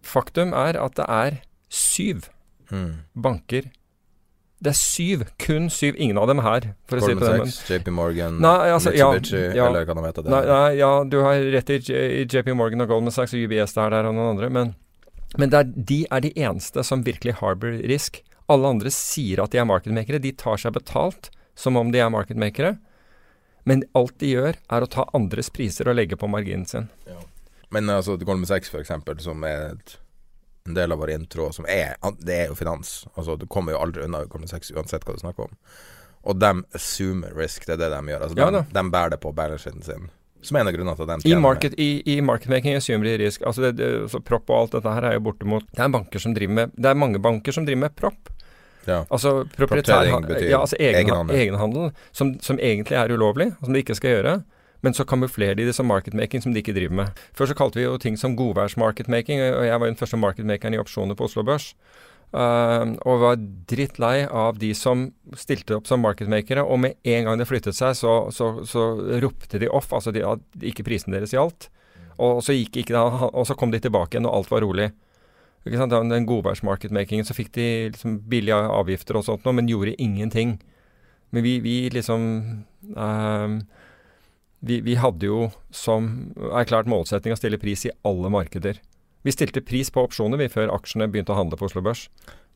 S3: faktum er at det er syv mm. banker det er syv. Kun syv. Ingen av dem her, for
S2: Goldman
S3: å si det
S2: på den Sachs, JP Morgan,
S3: nei, altså,
S2: Mitsubishi,
S3: ja, ja,
S2: eller hva de heter.
S3: Nei, nei, ja, du har rett i, JP Morgan og Goldman Sachs og UBS der, der og noen andre, men, men er, de er de eneste som virkelig harbor risk. Alle andre sier at de er marketmakere. De tar seg betalt som om de er marketmakere. Men alt de gjør, er å ta andres priser og legge på marginen sin. Ja.
S2: Men altså Goldman Sachs, for eksempel, som er et en del av vår intro som er Det er jo finans. Altså, du kommer jo aldri unna Goldman Sachs uansett hva du snakker om. Og de assumer risk, det er det de gjør. Altså, ja, de, de, bærer det på balancesheeten sin. Som er en av grunnene til at de
S3: I, market, i, i marketmaking assumer de risk. Altså, det, det, så propp og alt dette her er jo bortimot Det er banker som driver med Det er mange banker som driver med propp.
S2: Ja.
S3: Altså proprietær ja, altså egenhandel, egenhandel som, som, egentlig er ulovlig, som de ikke skal gjøre. Men så kamuflerer de det som marketmaking som de ikke driver med. Før så kalte vi jo ting som godværsmarketmaking, og jeg var jo den første marketmakeren i opsjoner på Oslo Børs. Uh, og var drittlei av de som stilte opp som marketmakere, og med en gang det flyttet seg, så, så, så ropte de off, altså de, ikke prisen deres gjaldt. Og så, og så kom de tilbake igjen, og alt var rolig. Ikke sant? Den godværsmarketmakingen, så fikk de liksom billige avgifter og sånt noe, men gjorde ingenting. Men vi, vi liksom uh, vi, vi, hadde jo som erklært målsetting å stille pris i alle markeder. Vi stilte pris på opsjoner vi før aksjene begynte å handle på Oslo Børs.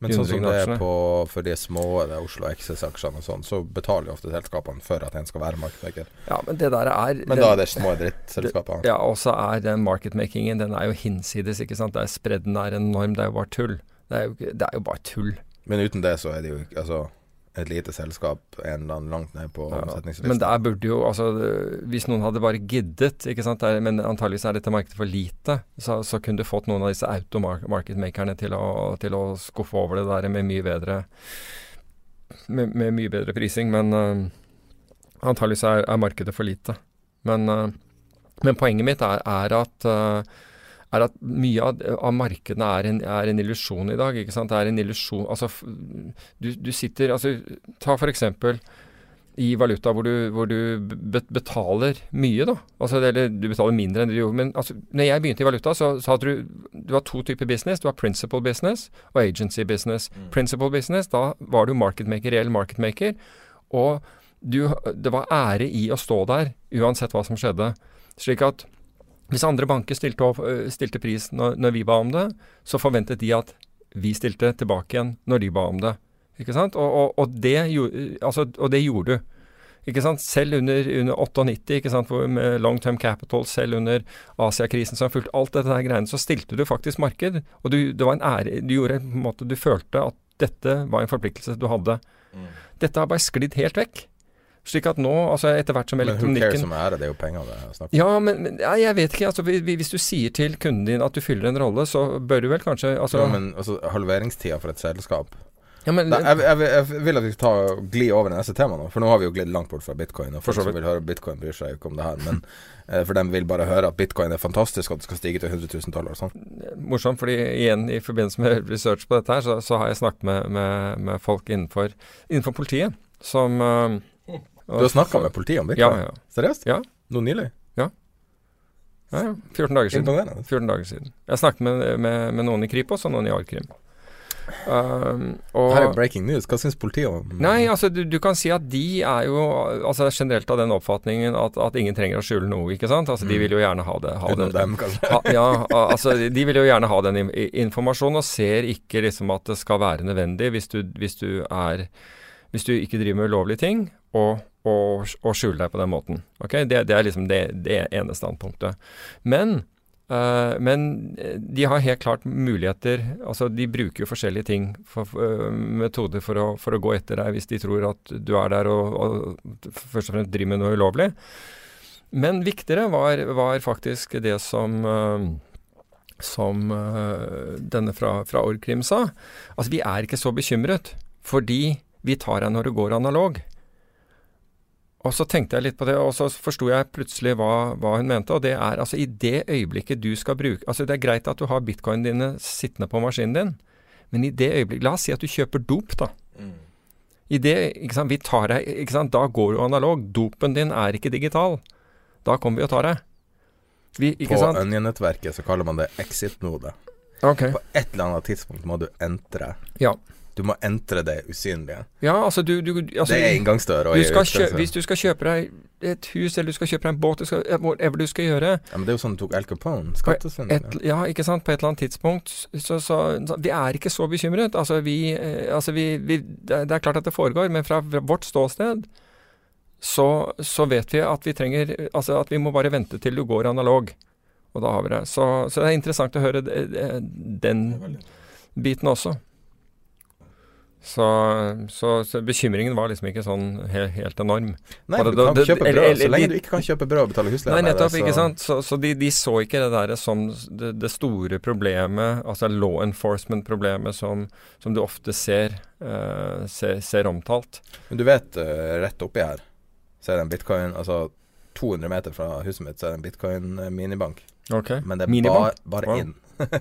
S2: Men sånn som det er på, for de små det Oslo XS-aksjene og sånn, så betaler jo ofte selskapene for at en skal være marketmaker.
S3: Ja, men det der er
S2: Men den, da er det små drittselskaper?
S3: Ja, og så er den marketmakingen den er jo hinsides, ikke sant. Er Spredden er enorm, det er jo bare tull. Det er jo, det er jo bare tull.
S2: Men uten det så er det jo ikke altså et lite selskap en eller annen langt ned på ja, omsetningslisten.
S3: Men der burde jo altså Hvis noen hadde bare giddet, ikke sant, der, men antageligvis er dette markedet for lite, så, så kunne du fått noen av disse automarketmakerne til å, til å skuffe over det der med mye bedre med, med mye bedre prising. Men uh, antageligvis er, er, markedet for lite. Men, uh, men poenget mitt er, er at uh, er at mye av, av markedene er en, er en, illusjon i dag. ikke sant? Det er en illusjon Altså, du, du sitter altså, Ta f.eks. i valuta hvor du, hvor du, betaler mye, da. Altså, eller du betaler mindre enn du gjorde. Men altså, når jeg begynte i valuta, så, så hadde du Du har to typer business. Du har principal business og agency business. Mm. Principal business, da var du marketmaker, reell marketmaker. Og du, det var ære i å stå der, uansett hva som skjedde. Slik at hvis andre banker stilte, opp, stilte pris når, når, vi ba om det, så forventet de at vi stilte tilbake igjen når de ba om det. Ikke sant? Og, og, og, det, altså, og det, gjorde du. Ikke sant? Selv under, under 98, ikke sant? med long term capital, selv under Asiakrisen som har fulgt alt dette her greiene, så stilte du faktisk marked. Og du, det var en ære Du gjorde på en måte Du følte at dette var en forpliktelse du hadde. Mm. Dette har bare sklidd helt vekk. Slik at nå, altså etter hvert som elektronikken Men who cares
S2: om ære, det? Er jo penger det er snakk om.
S3: Ja, men, men ja, jeg vet ikke. altså Hvis du sier til kunden din at du fyller en rolle, så bør du vel kanskje altså,
S2: Ja, men altså, halveringstida for et selskap ja, men, da, jeg, jeg, jeg, vil at vi tar gli over det neste temaet nå, for nå har vi jo glidd langt bort fra bitcoin. Og folk som vil høre bitcoin, bryr seg ikke om det her. Men eh, for dem vil bare høre at bitcoin er fantastisk, og at det skal stige til 100 000 dollar. Sånn.
S3: Morsomt, fordi igjen i forbindelse med research på dette her, så, så har jeg snakket med, med, med folk innenfor, innenfor politiet som uh,
S2: du har snakka med politiet om det?
S3: Ja, ja.
S2: Seriøst?
S3: Ja.
S2: Nå nylig?
S3: Ja. ja, ja. 14 dager siden. 14 dager siden. Jeg snakket med, med, med noen i Kripos og noen i Arkrim.
S2: Um, Her er breaking news. Hva syns politiet om
S3: Nei, altså du, du, kan si at de er jo altså generelt av den oppfatningen at, at ingen trenger å skjule noe, ikke sant. Altså mm. De vil jo gjerne ha det. Ha
S2: det. dem, kanskje.
S3: Ha, ja, altså de vil jo gjerne ha den informasjonen, og ser ikke liksom at det skal være nødvendig hvis du, hvis du er Hvis du ikke driver med ulovlige ting, og å, å skjule deg på den måten. Okay? Det, det er liksom det, det ene standpunktet. Men Uh, men de har helt klart muligheter Altså, de bruker jo forskjellige ting, for, uh, metoder, for å, for å, gå etter deg hvis de tror at du er der og, og først og fremst driver med noe ulovlig. Men viktigere var, var faktisk det som uh, som denne fra, fra Orgkrim sa. Altså, vi er ikke så bekymret, fordi vi tar deg når det går analog. Og så tenkte jeg litt på det, og så forsto jeg plutselig hva, hva, hun mente. Og det er altså i det øyeblikket du skal bruke Altså det er greit at du har bitcoinene dine sittende på maskinen din, men i det øyeblikket La oss si at du kjøper dop, da. Mm. I det, ikke sant, vi tar deg, ikke sant, Da går du analog. Dopen din er ikke digital. Da kommer vi og tar deg.
S2: Vi, på Onion-nettverket så kaller man det exit-node.
S3: Okay.
S2: På et eller annet tidspunkt må du entre.
S3: Ja.
S2: Du må entre det usynlige.
S3: Ja, altså du, du altså,
S2: Det er inngangsdør.
S3: hvis du skal kjøpe deg et hus, eller du skal kjøpe deg en båt, du skal, whatever du skal gjøre
S2: Ja, Men det er jo sånn du tok Al Capone. Skattesvindel.
S3: Ja, ikke sant. På et eller annet tidspunkt. Så, så, så Vi er ikke så bekymret. Altså, vi, eh, altså vi, vi det, er klart at det foregår, men fra vårt ståsted så, så, vet vi at vi trenger Altså at vi må bare vente til du går analog. Og da har vi det. Så, så det er interessant å høre den biten også. Så, så, så, bekymringen var liksom ikke sånn helt, helt enorm.
S2: Nei, du kan det, kjøpe brød. Så lenge du ikke kan kjøpe brød og betale husleie.
S3: Nei, nettopp. ikke sant. Så, så de, de, så ikke det der som det, det store problemet, altså law enforcement-problemet, som, som, du ofte ser, uh, ser, ser, omtalt.
S2: Men du vet, uh, rett oppi her, så er det en bitcoin Altså 200 meter fra huset mitt, så er det en bitcoin-minibank.
S3: Okay.
S2: Men det er bare, bare inn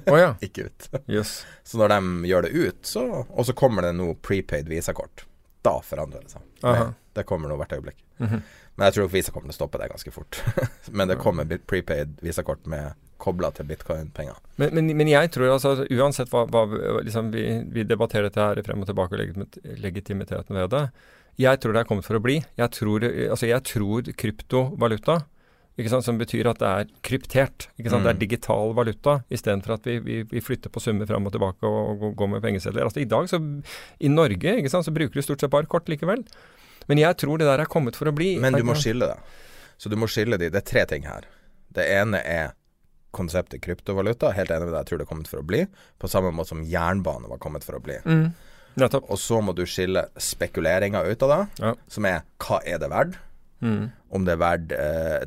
S3: oh, ja.
S2: ikke ut.
S3: yes.
S2: Så når de gjør det ut, så Og så kommer det noe prepaid visakort. Da forandrer det seg. Det, det kommer nå hvert øyeblikk. Mm -hmm. Men jeg tror Visa kommer til å stoppe det ganske fort. men det kommer prepaid visakort med kobla til bitcoin-penger.
S3: Men, men, men, jeg tror altså uansett hva, hva liksom vi, vi, debatterer dette her frem og tilbake og legitimiteten ved det. Jeg tror det er kommet for å bli. Jeg tror, altså jeg tror kryptovaluta som betyr at det er kryptert. Mm. Det er mm. digital valuta, istedenfor at vi, vi, vi, flytter på summer fram og tilbake og, og går med pengesedler. Altså, I dag, så, i Norge, så bruker du stort sett bare kort likevel. Men jeg tror det der er kommet for å bli.
S2: Men du må skille det. Så du må skille de. Det er tre ting her. Det ene er konseptet kryptovaluta. Helt enig med deg, jeg tror det er kommet for å bli. På samme måte som jernbane var kommet for å bli.
S3: Mm.
S2: Og så må du skille spekuleringa ut av det,
S3: ja.
S2: som er hva er det verdt?
S3: Mm.
S2: Om det er verdt eh,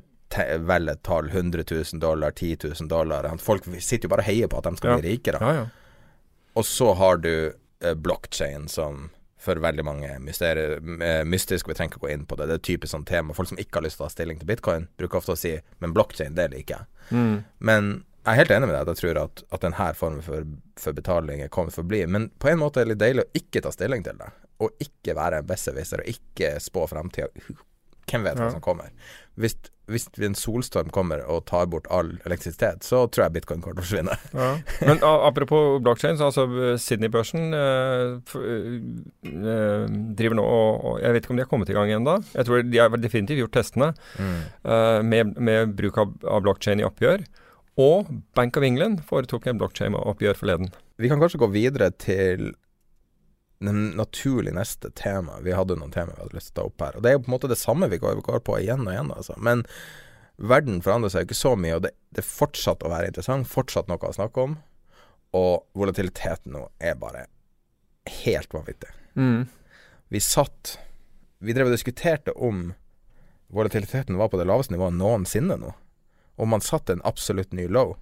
S2: velge et tall, 100 000 dollar, 10 000 dollar. Folk sitter jo bare og heier på at de skal
S3: ja.
S2: bli rikere.
S3: Ja, ja.
S2: Og så har du eh, blockchain som for veldig mange mysterier, eh, mystisk, vi trenger ikke gå inn på det. Det er et typisk sånn tema. Folk som ikke har lyst til å ta stilling til bitcoin, bruker ofte å si men blockchain, det liker jeg.
S3: Mm.
S2: Men jeg er helt enig med deg at jeg tror at, at denne formen for, for, betaling kommer for å bli. Men på en måte er det litt deilig å ikke ta stilling til det. Og ikke være en besserwisser, og ikke spå framtida. Hvem vet hva som kommer. Hvis, hvis en solstorm kommer og tar bort all elektrisitet, så tror jeg bitcoin kommer til å forsvinne.
S3: Ja. Men apropos blockchain, så altså Sydney-børsen eh, eh, driver nå og, og, Jeg vet ikke om de har kommet i gang ennå. Jeg tror de har definitivt gjort testene
S2: mm.
S3: eh, med, med, bruk av, av blockchain i oppgjør. Og Bank of England foretok en blockchain-oppgjør forleden.
S2: Vi kan kanskje gå videre til naturlig neste tema. Vi hadde noen tema vi hadde lyst til å ta opp her. Og Det er jo på en måte det samme vi går, går på igjen og igjen. Altså. Men verden forandrer seg jo ikke så mye, og det, det fortsatt å være interessant. Fortsatt noe å snakke om. Og volatiliteten nå er bare helt vanvittig.
S3: Mm.
S2: Vi satt Vi drev og diskuterte om volatiliteten var på det laveste nivået noensinne nå. Og man satte en absolutt ny low.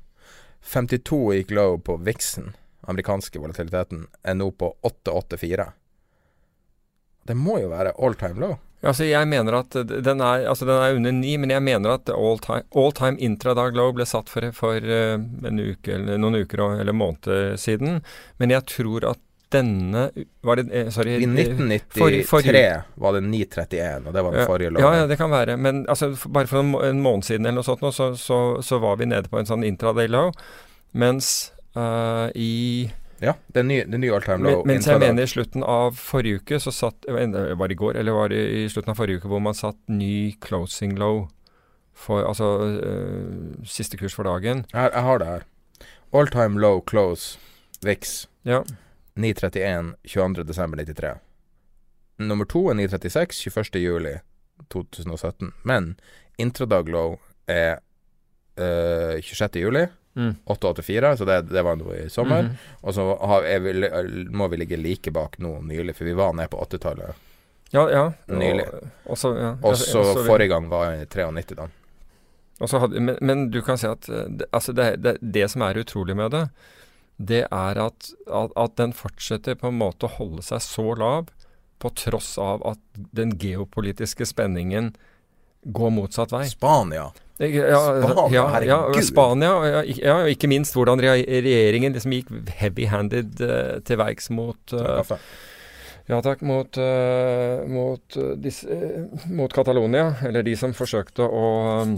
S2: 52 gikk low på Vixen amerikanske volatiliteten er nå på 884. Det må jo være all time low?
S3: Altså jeg mener at den er, altså den er under 9, men jeg mener at all time, all time intradag low ble satt for, for en uke, eller noen uker eller måneder siden. Men jeg tror at denne var det, eh, sorry,
S2: I 1993 for, for, var det 931, og det var den forrige
S3: loven. Ja, ja, det kan være. Men altså, bare for en, måned siden eller noe sånt, så, så, så, var vi nede på en sånn intraday low. Mens uh, i
S2: ja, det er ny, det er ny all time low.
S3: Men, mens jeg mener i slutten av forrige uke så satt Var det i går, eller var det i slutten av forrige uke hvor man satt ny closing low for Altså uh, siste kurs for dagen.
S2: Jeg, jeg har det her. All time low close VIX.
S3: Ja.
S2: 931 22.12.93. Nummer to er 936 21. juli 2017. Men Intradaglow er uh, 26.
S3: Mm.
S2: 884, så det, det var noe i sommer.
S3: Mhm.
S2: Og så har, er vi, må vi ligge like bak nå nylig, for vi var nede på 80-tallet.
S3: Ja, ja.
S2: Nylig.
S3: Og, så, ja.
S2: Forrige gang var jeg i 93, da.
S3: Hadde, men, men du kan si at eh, det, altså det, det, det som er utrolig med det, det er at, at, at den fortsetter på en måte å holde seg så lav, på tross av at den geopolitiske spenningen går motsatt vei.
S2: Spania. Spania,
S3: ja, ja. Spania, ja, og ikke minst hvordan regjeringen liksom gikk heavy-handed uh, til verks mot
S2: uh,
S3: ja takk, mot, uh, mot, disse, mot Catalonia, eller de som forsøkte å um,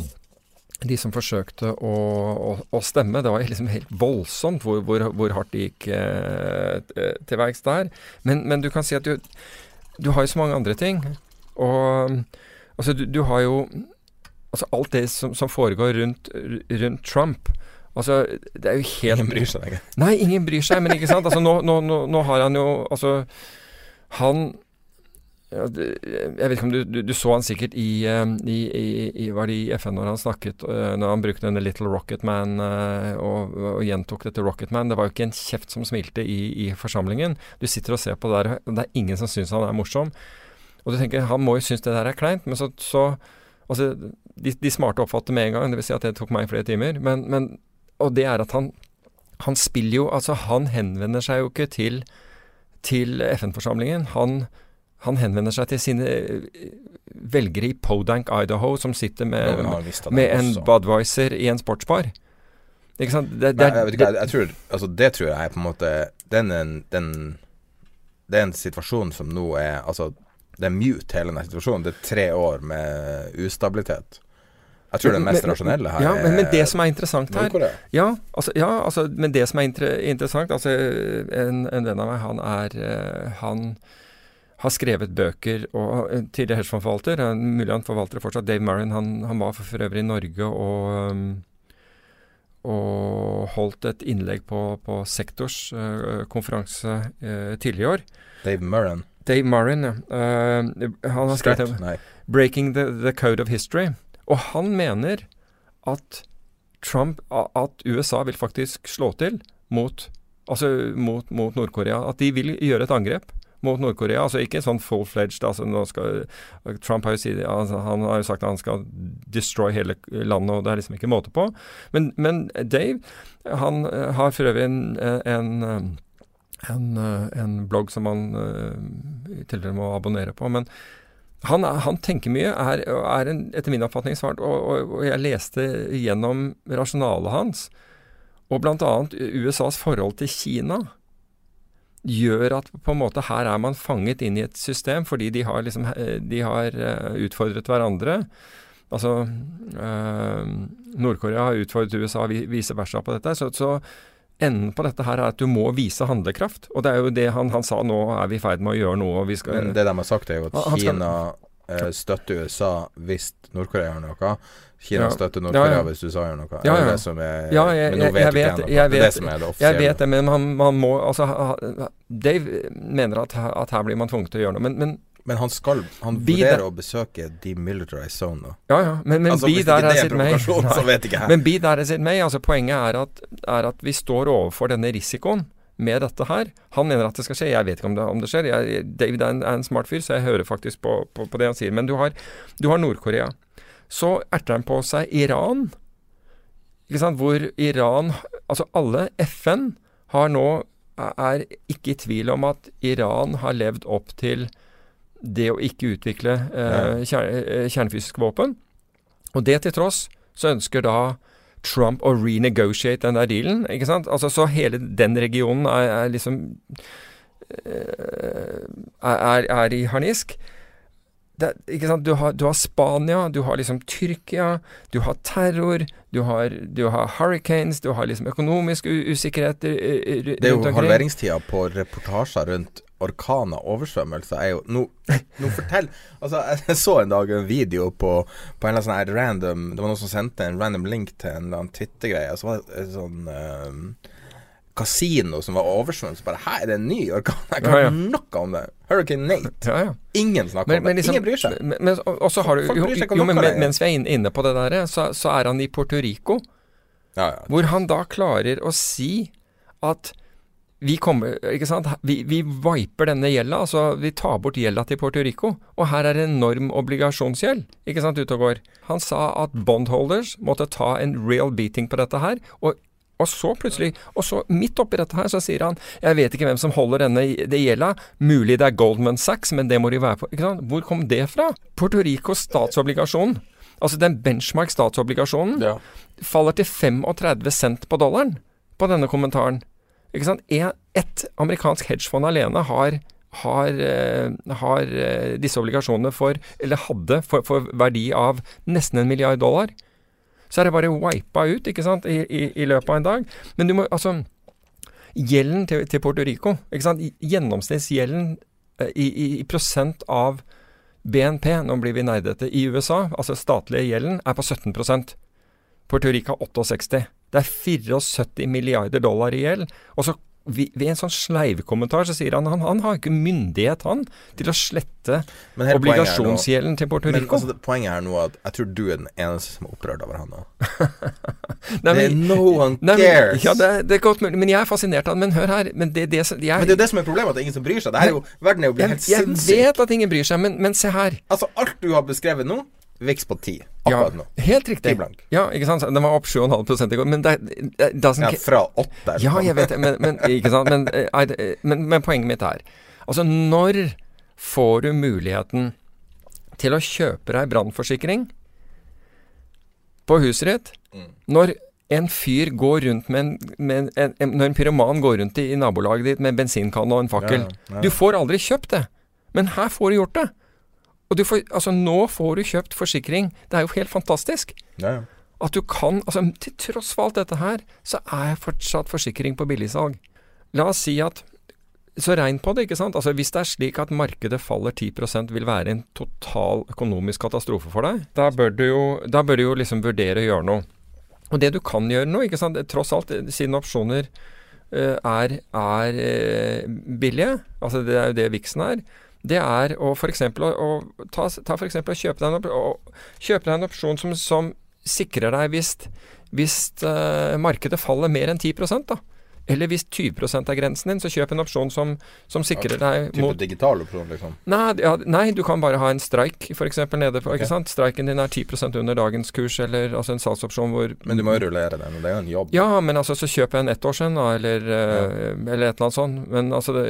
S3: de som forsøkte å, å, å stemme. Det var liksom helt voldsomt hvor, hvor, hvor hardt de gikk eh, til verks der. Men, men du kan si at du, du har jo så mange andre ting. Og altså, du, du har jo altså alt det som, som foregår rundt, rundt Trump. Altså, det er jo helt
S2: Ingen bryr seg ikke.
S3: Nei, ingen bryr seg, men ikke sant. Altså, nå, nå, nå, har han jo Altså, han ja, Jeg vet ikke om du, du, du så han sikkert i, eh, i, i, i Var det i FN når han snakket eh, Når han brukte denne Little Rocket Man eh, og, og gjentok dette Rocket Man. Det var jo ikke en kjeft som smilte i, i forsamlingen. Du sitter og ser på det der, og det er ingen som syns han er morsom. Og du tenker han må jo synes det der er kleint, men så, så Altså, de, de smarte oppfatter med en gang, dvs. Si at det tok meg flere timer. Men, men Og det er at han han spiller jo Altså, han henvender seg jo ikke til, til FN-forsamlingen. Han, han henvender seg til sine eh, velgere i Podank, Idaho, som sitter med, med en. Budwiser i en sportsbar. Ikke sant? Det, det,
S2: Nei, jeg vet ikke, jeg, jeg tror, altså det tror jeg er på en måte den, den, Det er en situasjon som nå er Altså, det er mute hele denne situasjonen. Det er tre år med ustabilitet. Jeg tror det mest
S3: men-
S2: rasjonelle her
S3: ja, men, men det som er interessant her Ja, altså, ja, altså, men det som er inter interessant altså, en, en venn av meg, han er eh, Han har skrevet bøker og en tidligere hedgefondforvalter. eh, Mulig han forvalter det fortsatt. Dave Murren, han, han var for, for øvrig i Norge og um, og holdt et innlegg på, på Sektors uh, konferanse uh, tidligere i år.
S2: Dave Murren.
S3: Dave Marin, ja. Uh, han har skrevet?
S2: Nei.
S3: 'Breaking the, the Code of History'. Og han mener at Trump At USA vil faktisk slå til mot Altså mot, mot Nord-Korea. At de vil gjøre et angrep mot Nord-Korea. Altså ikke sånn full-fledged altså nå skal, Trump har jo, si, altså, han har jo sagt at han skal destroy hele landet, og det er liksom ikke måte på. Men, men Dave han eh, har for øvrig en, en, en, eh, en blogg som han i tidligere må abonnere på. men han, han tenker mye, er, er en, etter min oppfatning svart, og, og, og jeg leste gjennom rasjonalet hans, og bl.a. USAs forhold til Kina, gjør at på en måte her er man fanget inn i et system, fordi de har liksom eh, de har eh, utfordret hverandre. Altså øh, Nord-Korea har utfordret USA, vi- vice versa på dette. Så, så enden på dette her er at du må vise handlekraft. Og det er jo det han, han sa, nå er vi i ferd med å gjøre noe, vi skal
S2: Men det de har sagt, er jo at
S3: skal-
S2: Kina eh, støtter USA hvis Nord-Korea gjør noe. Kina
S3: Ja.
S2: støtter
S3: Ja,
S2: Nord-Korea
S3: ja.
S2: hvis USA gjør noe.
S3: Ja,
S2: det
S3: ja.
S2: det som er
S3: Ja, jeg-
S2: Men nå
S3: jeg-
S2: vet
S3: jeg
S2: jeg. Det er det
S3: vet-
S2: som er det
S3: Jeg vet det, men man, man må altså Dave mener at, at her blir man tvunget til å gjøre noe. Men, men
S2: Men han skal Han vurderer
S3: der-
S2: å besøke demilitarized zone nå.
S3: ja, ja. Men, men
S2: altså,
S3: be
S2: hvis
S3: der
S2: ikke sitter er jeg.
S3: Men be der jeg sitter med Altså, poenget er at, er at vi står overfor denne risikoen med dette her. Han mener at det skal skje. Jeg vet ikke om det, om det skjer. Jeg, David er en, er en smart fyr, så jeg hører faktisk på, på, på det han sier. Men du har, du har Nord-Korea. Så erter han på seg Iran. Ikke sant? Hvor Iran Altså alle FN har nå er ikke i tvil om at Iran har levd opp til det å ikke utvikle eh, kjer, eh, kjernefysiske våpen. Og det til tross så ønsker da Trump å renegotiate den der dealen. ikke sant? Altså Så hele den regionen er, er liksom eh, er, er i harnisk. Det, ikke sant? Du har, du har Spania, du har liksom Tyrkia, du har terror, du har, du har hurricanes, du har liksom økonomisk usikkerhet eh, eh,
S2: Det er jo
S3: omkring.
S2: halveringstida på reportasjer rundt orkaner og oversvømmelser er jo Nå, nå fortell Altså, jeg så en dag en video på, på en eller annen sånn random Det var noen som sendte en random link til en eller annen Twitter-greie. Så var det et sånn eh, kasino som var oversvømt. Så bare Hæ, er det en ny orkan? Jeg kan
S3: Ja, ja.
S2: noe om det. Hurricane Nate.
S3: Ja, ja.
S2: Ingen snakker om det.
S3: liksom-
S2: Ingen bryr seg.
S3: Men, men, og og så har du jo,
S2: om
S3: jo, men men- mens vi er inne, inne på det der, så, så er han i Puerto Rico,
S2: Ja, ja.
S3: hvor han da klarer å si at vi kommer, ikke sant? Vi, vi viper denne gjelda, altså vi tar bort gjelda til Puerto Rico. Og her er enorm obligasjonsgjeld, ikke sant, ute og går. Han sa at bondholders måtte ta en real beating på dette her. og og så plutselig, og så midt oppi dette her, så sier han Jeg vet ikke hvem som holder denne det gjelda. Mulig det er Goldman Sachs, men det må de være på. Ikke sant? Hvor kom det fra? Puerto Ricos statsobligasjon, altså den benchmark statsobligasjonen,
S2: Ja.
S3: faller til 35 cent på dollaren på denne kommentaren. Ikke sant? Ett amerikansk hedgefond alene har har, eh, har eh, disse obligasjonene for, eller hadde, for, for verdi av nesten en milliard dollar. Så er det bare wipa ut, ikke sant, i, i, i løpet av en dag. Men du må, altså Gjelden til, til Puerto Rico, ikke sant, gjennomsnittsgjelden eh, i, i, i prosent av BNP, nå blir vi nerdete, i USA, altså statlige gjelden, er på 17% Puerto Rico har 68. Det er 74 milliarder dollar i gjeld. Og så ved en sånn sleivkommentar så sier han han, han har ikke myndighet, han, til å slette
S2: Men
S3: obligasjonsgjelden til Puerto
S2: Men
S3: Rico.
S2: altså, poenget er nå at jeg tror du er den eneste som er opprørt over han nå.
S3: Nei, men-
S2: no one
S3: Nei,
S2: cares.
S3: ja, det, det er godt mulig, men jeg er fascinert av han. Men hør her men det, det, jeg,
S2: Men det er jo det som er problemet, at det er ingen som bryr seg. Det er jo, verden er jo blitt helt sinnssyk.
S3: jeg vet at ingen bryr seg, men, men se her.
S2: Altså, alt du har beskrevet nå, viks på ti.
S3: Ja,
S2: Akkurat nå.
S3: helt riktig.
S2: Ti blank.
S3: Ja, ikke sant. Den var opp 7,5 i går. Men det, det doesn't
S2: Ja, fra åtte. eller
S3: Ja, jeg vet det, men, men, ikke sant? Men, eh, men, men poenget mitt er Altså, når får du muligheten til å kjøpe deg brannforsikring på huset ditt?
S2: Mm.
S3: Når en fyr går rundt med en, med en, en Når en pyroman går rundt i, i nabolaget ditt med en bensinkanne og en fakkel.
S2: Ja, ja.
S3: Du får aldri kjøpt det. Men her får du gjort det. Og du får, altså nå får du kjøpt forsikring. Det er jo helt fantastisk.
S2: Ja, ja.
S3: At du kan altså Til tross for alt dette her, så er fortsatt forsikring på billigsalg. La oss si at Så regn på det, ikke sant. Altså Hvis det er slik at markedet faller 10% vil være en total økonomisk katastrofe for deg, da bør du jo, bør du jo liksom vurdere å gjøre noe. Og det du kan gjøre nå, ikke sant, tross alt, siden opsjoner eh, er, er eh, billige, altså det er jo det viksen er, det er å f.eks. å, å ta, ta for å kjøpe deg en, op kjøpe deg en opsjon som, som sikrer deg hvis, hvis uh, markedet faller mer enn 10% da. Eller hvis 20 er grensen din, så kjøp en opsjon som, som sikrer deg
S2: Type
S3: mot
S2: digital opsjon, liksom.
S3: Nei, ja, nei, du kan bare ha en streik f.eks. nede på. ikke sant? Streiken din er 10% under dagens kurs, eller altså en salgsopsjon hvor
S2: Men du må jo rullere den, og det er jo en jobb.
S3: Ja, men altså, så kjøper en ett år siden, da, eller, ja. eller et eller annet sånt. Men altså, det,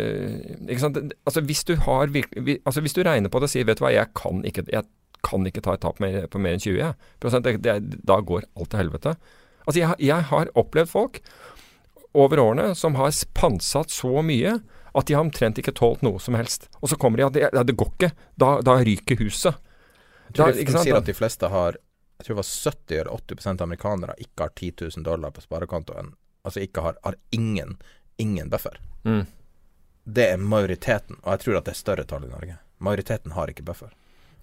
S3: ikke sant? Altså hvis du har virkelig Altså hvis du regner på det og sier vet du hva, jeg kan ikke, jeg kan ikke ta et tap mer, på mer enn 20 jeg. prosent, det, det, da går alt til helvete. Altså jeg, jeg har opplevd folk over årene som har pantsatt så mye at de har omtrent ikke tålt noe som helst. Og så kommer de at det, ja, det går ikke. Da, da ryker huset. Da-
S2: de,
S3: ikke
S2: de
S3: sant?
S2: sier at de fleste har Jeg tror det var 70 eller 80% amerikanere ikke har 10 000 dollar på sparekontoen. Altså ikke har, har ingen, ingen buffer.
S3: Mm.
S2: Det er majoriteten, og jeg tror at det er større tall i Norge. Majoriteten har ikke buffer.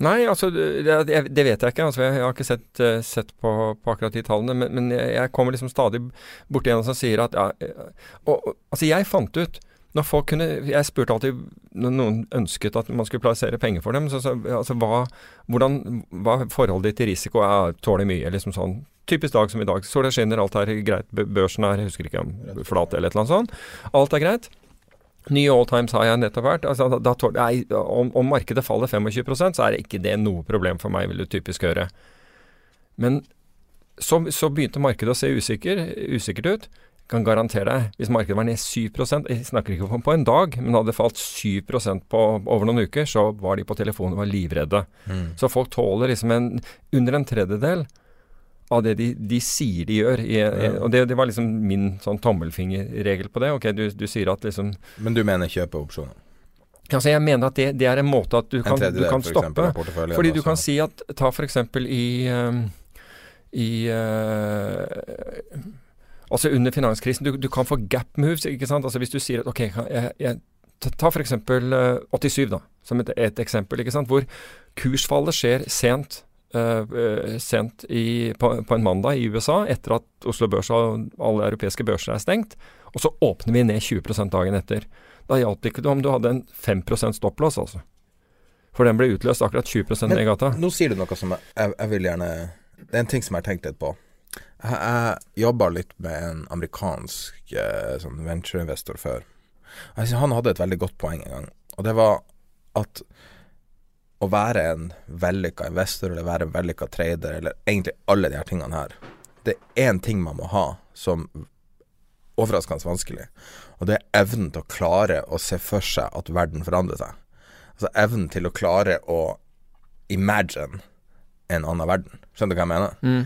S3: Nei, altså det, det, vet jeg ikke. Altså, jeg, har ikke sett, eh, sett på, på akkurat de tallene. Men, men jeg, kommer liksom stadig borti en som sier at ja, eh, og, Altså, jeg fant ut når folk kunne Jeg spurte alltid når noen ønsket at man skulle plassere penger for dem. Så, så, altså, hva, hvordan, hva er forholdet ditt til risiko? Jeg tåler mye. liksom sånn Typisk dag som i dag. Sola skinner, alt er greit. Børsen er jeg husker ikke om flat eller et eller annet sånt. Alt er greit. Nye all times har jeg nettopp vært. Altså, da, da nei, om, om markedet faller 25 så er ikke det noe problem for meg, vil du typisk høre. Men så, så begynte markedet å se usikker, usikkert ut. Kan garantere deg, hvis markedet var ned 7 Jeg snakker ikke om på en dag, men hadde falt 7% på, over noen uker, så var de på telefonen og var livredde. Så folk tåler liksom en, under en tredjedel av det de, de sier de gjør. I, i, og det, det var liksom min sånn tommelfingerregel på det. Ok, du, du sier at liksom
S2: Men du mener kjøpeopsjoner?
S3: Altså Jeg mener at det, det er en måte at du kan, du kan
S2: for
S3: stoppe. Fordi du kan si at Ta f.eks. i ehm, i uh, Altså under finanskrisen, du, du kan få gap moves, ikke sant. Altså Hvis du sier at ok, jeg, jeg, ta- ta f.eks. Uh, 87, da, som et, et eksempel, ikke sant. Hvor kursfallet skjer sent. Eh, sent i, på, på en mandag i USA, etter at Oslo Børs og alle europeiske børser er stengt. Og så åpner vi ned 20% dagen etter. Da hjalp det ikke om du hadde en 5% stopplås, altså. For den ble utløst akkurat 20 ned i gata.
S2: Nå sier du noe som jeg, jeg, jeg vil gjerne Det er en ting som jeg har tenkt litt på. Jeg, jeg jobba litt med en amerikansk eh, sånn ventureinvestor før. Han hadde et veldig godt poeng en gang, og det var at å være en vellykka investor eller være en vellykka trader, eller egentlig alle de her tingene her, det er én ting man må ha som overraskende vanskelig, og det er evnen til å klare å se for seg at verden forandrer seg. Altså evnen til å klare å imagine en annen verden. Skjønner du hva jeg mener?
S3: Mm.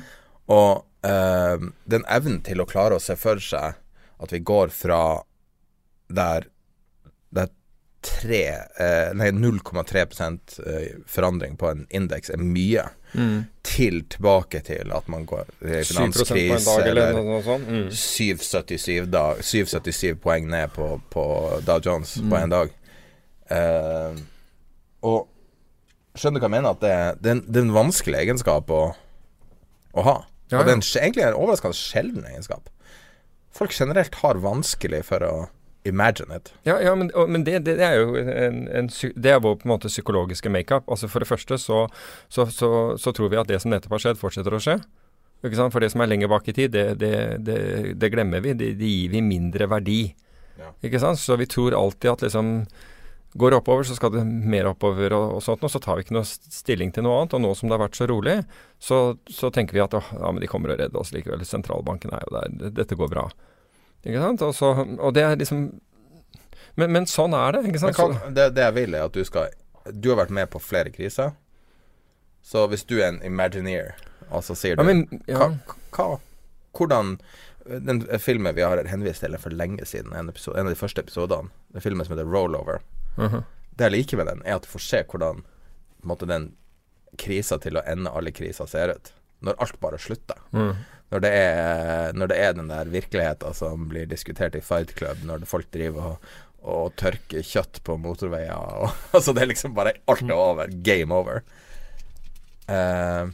S2: Og øh, den evnen til å klare å se for seg at vi går fra der der 3, nei 0,3 eh, forandring på en indeks er mye,
S3: Mm.
S2: til tilbake til at man går i
S3: 7
S2: finanskrise
S3: dag eller
S2: eller
S3: noe sånt. Mm.
S2: 777, da, 777 poeng ned på, på Dow Jones
S3: Mm.
S2: på én dag. Uh, og skjønner du hva jeg mener? At det, det, er en- det er en vanskelig egenskap å, å ha.
S3: Ja,
S2: Og det er en, egentlig en overraskende sjelden egenskap. Folk generelt har vanskelig for å imagine it.
S3: Ja, ja men, og, men det, det, det er jo en, en, Det er vår på en måte psykologiske makeup. Altså For det første så, så, så, så tror vi at det som nettopp har skjedd, fortsetter å skje. Ikke sant? For det som er lenger bak i tid, det, det, glemmer vi. Det, gir vi mindre verdi.
S2: Ja.
S3: Ikke sant? Så vi tror alltid at liksom Går det oppover, så skal det mer oppover og, og sånt, og så tar vi ikke noe stilling til noe annet. Og nå som det har vært så rolig, så, så tenker vi at å, ja, men de kommer og redder oss likevel. Sentralbanken er jo der. Dette går bra. Ikke sant? Og, så, og det er liksom men, men sånn er det, ikke sant?
S2: Kan, det, det jeg vil, er at du skal Du har vært med på flere kriser. Så hvis du er en imagineer, og så sier du
S3: ja, men, ja.
S2: hva, hva, Hvordan Den filmen vi har henvist til for lenge siden, en, episode, en av de første episodene, den filmen som heter Rollover
S3: Mhm.
S2: Det jeg liker med den, er at du får se hvordan måte, den krisa til å ende alle kriser ser ut. Når alt bare slutter.
S3: Mm.
S2: Når det, er, når det er den der virkeligheten som blir diskutert i Fight Club, når folk driver og, og tørker kjøtt på motorveier og, Altså, det er liksom bare Alt er over. Game over. Uh,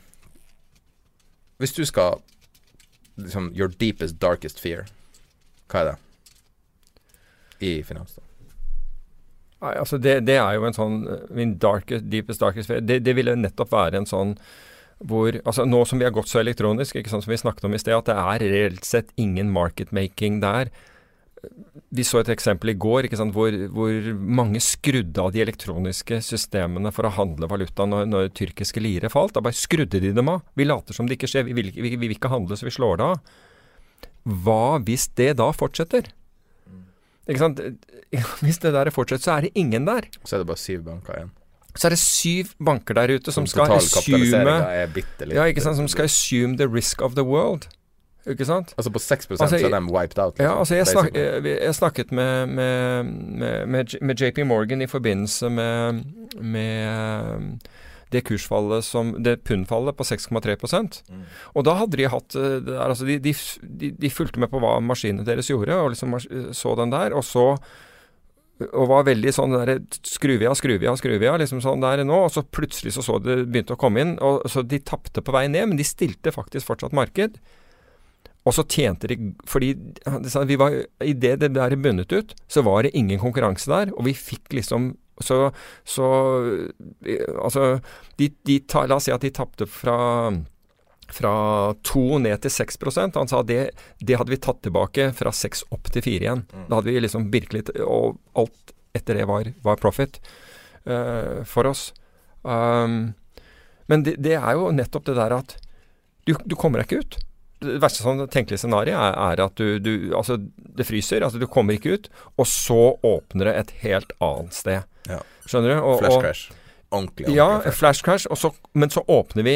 S2: hvis du skal liksom Your deepest, darkest fear, hva er det? I finans.
S3: Nei, altså det, det er jo en sånn eh, Min darkest, deepest darkest fear det, det ville nettopp være en sånn hvor altså Nå som vi har gått så elektronisk, ikke sant, som vi snakket om i sted, at det er reelt sett ingen market-making der. Vi så et eksempel i går sant, hvor, hvor mange skrudde av de elektroniske systemene for å handle valuta når, når tyrkiske lire falt. Da bare skrudde de dem av. Vi later som det ikke skjer. Vi vil, vi, vi vil ikke handle, så vi slår det av. Hva hvis det da fortsetter? Ikke sant? Hvis det der fortsetter, så er det ingen der.
S2: Så er det bare syv banker igjen.
S3: Så er det syv banker der ute som skal assume Ja, ikke sant, som skal assume the risk of the world. Ikke sant?
S2: Altså på 6
S3: Altså,
S2: så er de wiped out. liksom,
S3: Ja, altså jeg, snak, jeg, jeg snakket med, med, med, med, JP Morgan i forbindelse med, med det kursfallet som Det pundfallet på 6,3
S2: Mm.
S3: Og da hadde de hatt eh, altså de, de, de, de fulgte med på hva maskinene deres gjorde, og liksom så den der. Og så og var veldig sånn der skruvia, skruvia, av, skru av, skru av, liksom sånn der nå. Og så plutselig så så det begynte å komme inn. og Så de tapte på vei ned, men de stilte faktisk fortsatt marked. Og så tjente de Fordi vi var, i det det der bundet ut, så var det ingen konkurranse der. Og vi fikk liksom Så, så eh, Altså de, de La oss si at de tapte fra fra 2 ned til 6% Han sa det, det hadde vi tatt tilbake fra 6 opp til 4 igjen. Da hadde vi liksom virkelig Og alt etter det var, var profit uh, for oss. Um, men det, det er jo nettopp det der at du, du kommer deg ikke ut. Det verste sånn tenkelige scenarioet er, er at du, du Altså, det fryser. Altså, du kommer ikke ut. Og så åpner det et helt annet sted.
S2: Ja.
S3: Skjønner du? Og,
S2: Flash crash. Ordentlig, ordentlig
S3: ja,
S2: flash.
S3: flash crash, og så, men så åpner vi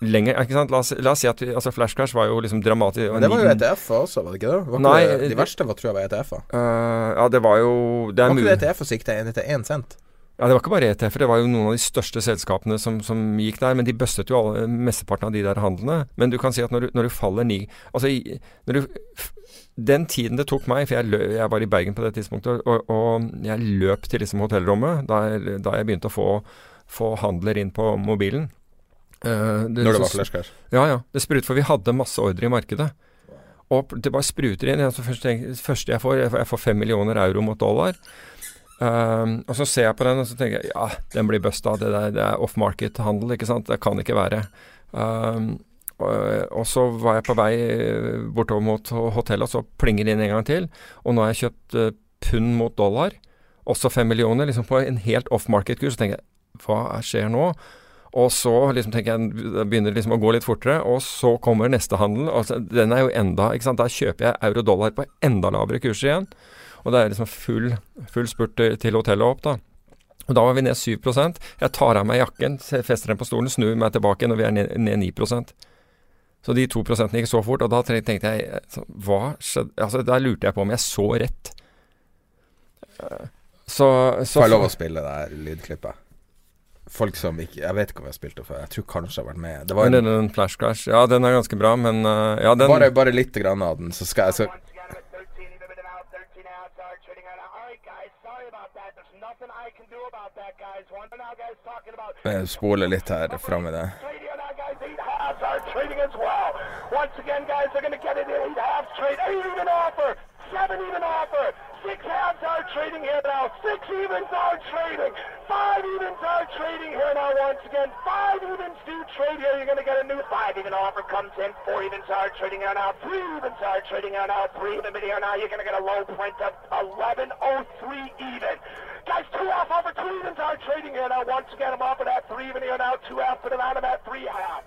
S3: lenger. Ikke sant? La oss, la oss si at vi, altså flash crash var jo liksom dramatisk.
S2: Men det var jo ETF-er også, var det ikke det? Var
S3: Nei,
S2: det?
S3: det-
S2: De verste var, tror jeg var ETF-er.
S3: Uh, ja, det var jo det
S2: Var ikke det ETF-er som gikk til én cent?
S3: Ja, Det var ikke bare ETF-er, det var jo noen av de største selskapene som, som gikk der. Men de bustet jo alle, mesteparten av de der handlene. Men du kan si at når du, når du faller ni Altså, når du Den tiden det tok meg, for jeg, lø, jeg var i Bergen på det tidspunktet, og, og jeg løp til liksom hotellrommet da, jeg- da jeg begynte å få, få handler inn på mobilen. Eh,
S2: Når det var
S3: så-
S2: flash crash?
S3: Ja, ja. Det sprut, for vi hadde masse ordre i markedet. Og det bare spruter inn. Altså, første, første jeg får, jeg får- fem millioner euro mot dollar. Um, og så ser jeg på den og så tenker jeg, ja, den blir busta. Det, der, det er off market-handel, ikke sant. Det kan ikke være. Um, og, og så var jeg på vei eh, bortover mot hotellet, og så plinger det inn en gang til. Og nå har jeg kjøpt uh, pund mot dollar, også fem millioner, liksom på en helt off market-kurs. Så tenker jeg, hva skjer nå? Og så liksom tenker jeg, det liksom å gå litt fortere, og så kommer neste handel. og så- den er jo enda ikke sant? Da kjøper jeg euro-dollar på enda lavere kurser igjen. Og det er liksom full, full spurt til hotellet opp, da. Og da var vi ned 7% Jeg tar av meg jakken, fester den på stolen, snur meg tilbake når vi er ned, ned 9 Så de to prosentene gikk så fort, og da tenkte jeg så, Hva skjedde Altså, Der lurte jeg på om jeg så rett. Eh, Så, så
S2: Får jeg lov å spille det lydklippet? Folk som ikke Jeg vet ikke om jeg har spilt det før. Jeg tror kanskje jeg har vært med. Det var
S3: Men
S2: en,
S3: den, den Flash Crash, ja, den er ganske bra, men uh, Ja, den
S2: bare, bare litt grann av den, så skal jeg så, jeg spole litt her fram i det.
S4: Once again, guys, they're going to get it in eight half trade. Eight even offer. Seven even offer. Six halves are trading here now. Six evens are trading. Five evens are trading here now. Once again, five evens do trade here. You're going to get a new five even offer comes in. Four evens are trading here now. Three evens are trading here now. Three even here now. You're going to get a low print of 1103 even. Guys, two half offer. Two evens are trading here now. Once again, I'm off of that three even here now. Two half to the round of that three half.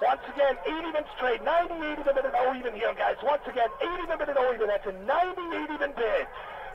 S4: Once again, 8 even straight, 98 even bid oh even here, guys. Once again, 8 even bid oh even. That's a 98 even bid.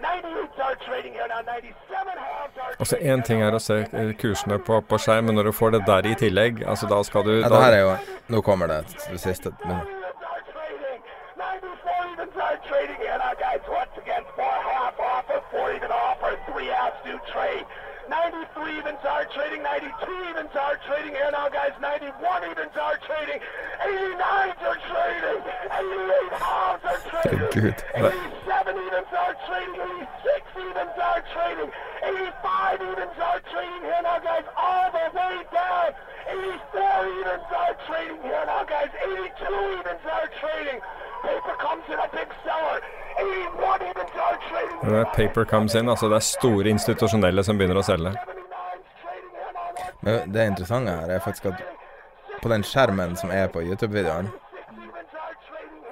S4: 98s are trading here now. 97 halves are
S3: Altså Én ting er å se eh, kursene på, på skjerm, men når du får det der i tillegg, altså da skal du
S2: Ja, det her er jo Nå kommer det det siste. Men,
S4: evens trading. 94 evens are trading here now, guys. Once again, four half offer, four even offer, three halves do trade. 93 evens are trading, 92 evens are trading here now, guys. 91 evens are trading, 89s are trading, 88 halves are trading, 87 evens are trading, 86 evens are trading, 85 evens are trading here now, guys, all the way down. 84 evens are trading here now, guys. 82 evens are trading. Paper comes in a big seller. 81 evens are trading.
S3: det er paper comes in, altså det er store institusjonelle som begynner å selge.
S4: 79's trading here now. Once
S2: men det interessante her er faktisk at på den skjermen som er på YouTube-videoen,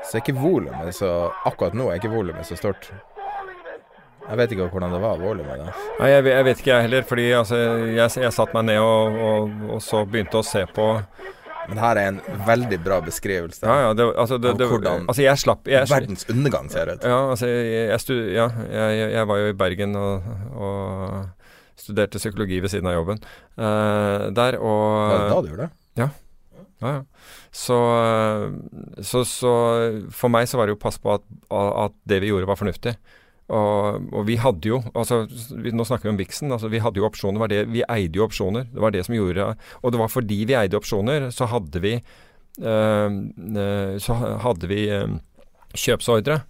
S2: så er ikke volumet så Akkurat nå er ikke volumet så stort. Jeg vet ikke hvordan det var, volumet. da
S3: Nei, jeg, jeg vet ikke jeg heller, fordi altså, jeg, jeg satte meg ned og, og, og så begynte å se på
S2: Men her er en veldig bra beskrivelse
S3: Ja, ja, det, altså, det,
S2: Av hvordan
S3: altså jeg slapp jeg,
S2: verdens undergang ser ut.
S3: Ja, altså jeg, jeg, ja jeg, var jo i Bergen og, og studerte psykologi ved siden av jobben uh, der, og
S2: Var det da du gjorde det?
S3: Ja, ja. Så, så, så for meg så var det jo pass på at, at det vi gjorde var fornuftig. Og, og vi hadde jo altså, vi, Nå snakker vi om Vixen. Altså, vi hadde jo opsjoner. Var det, vi eide jo opsjoner. Det var det som gjorde Og det var fordi vi eide opsjoner, så hadde vi eh, Så hadde vi øh, kjøpsordre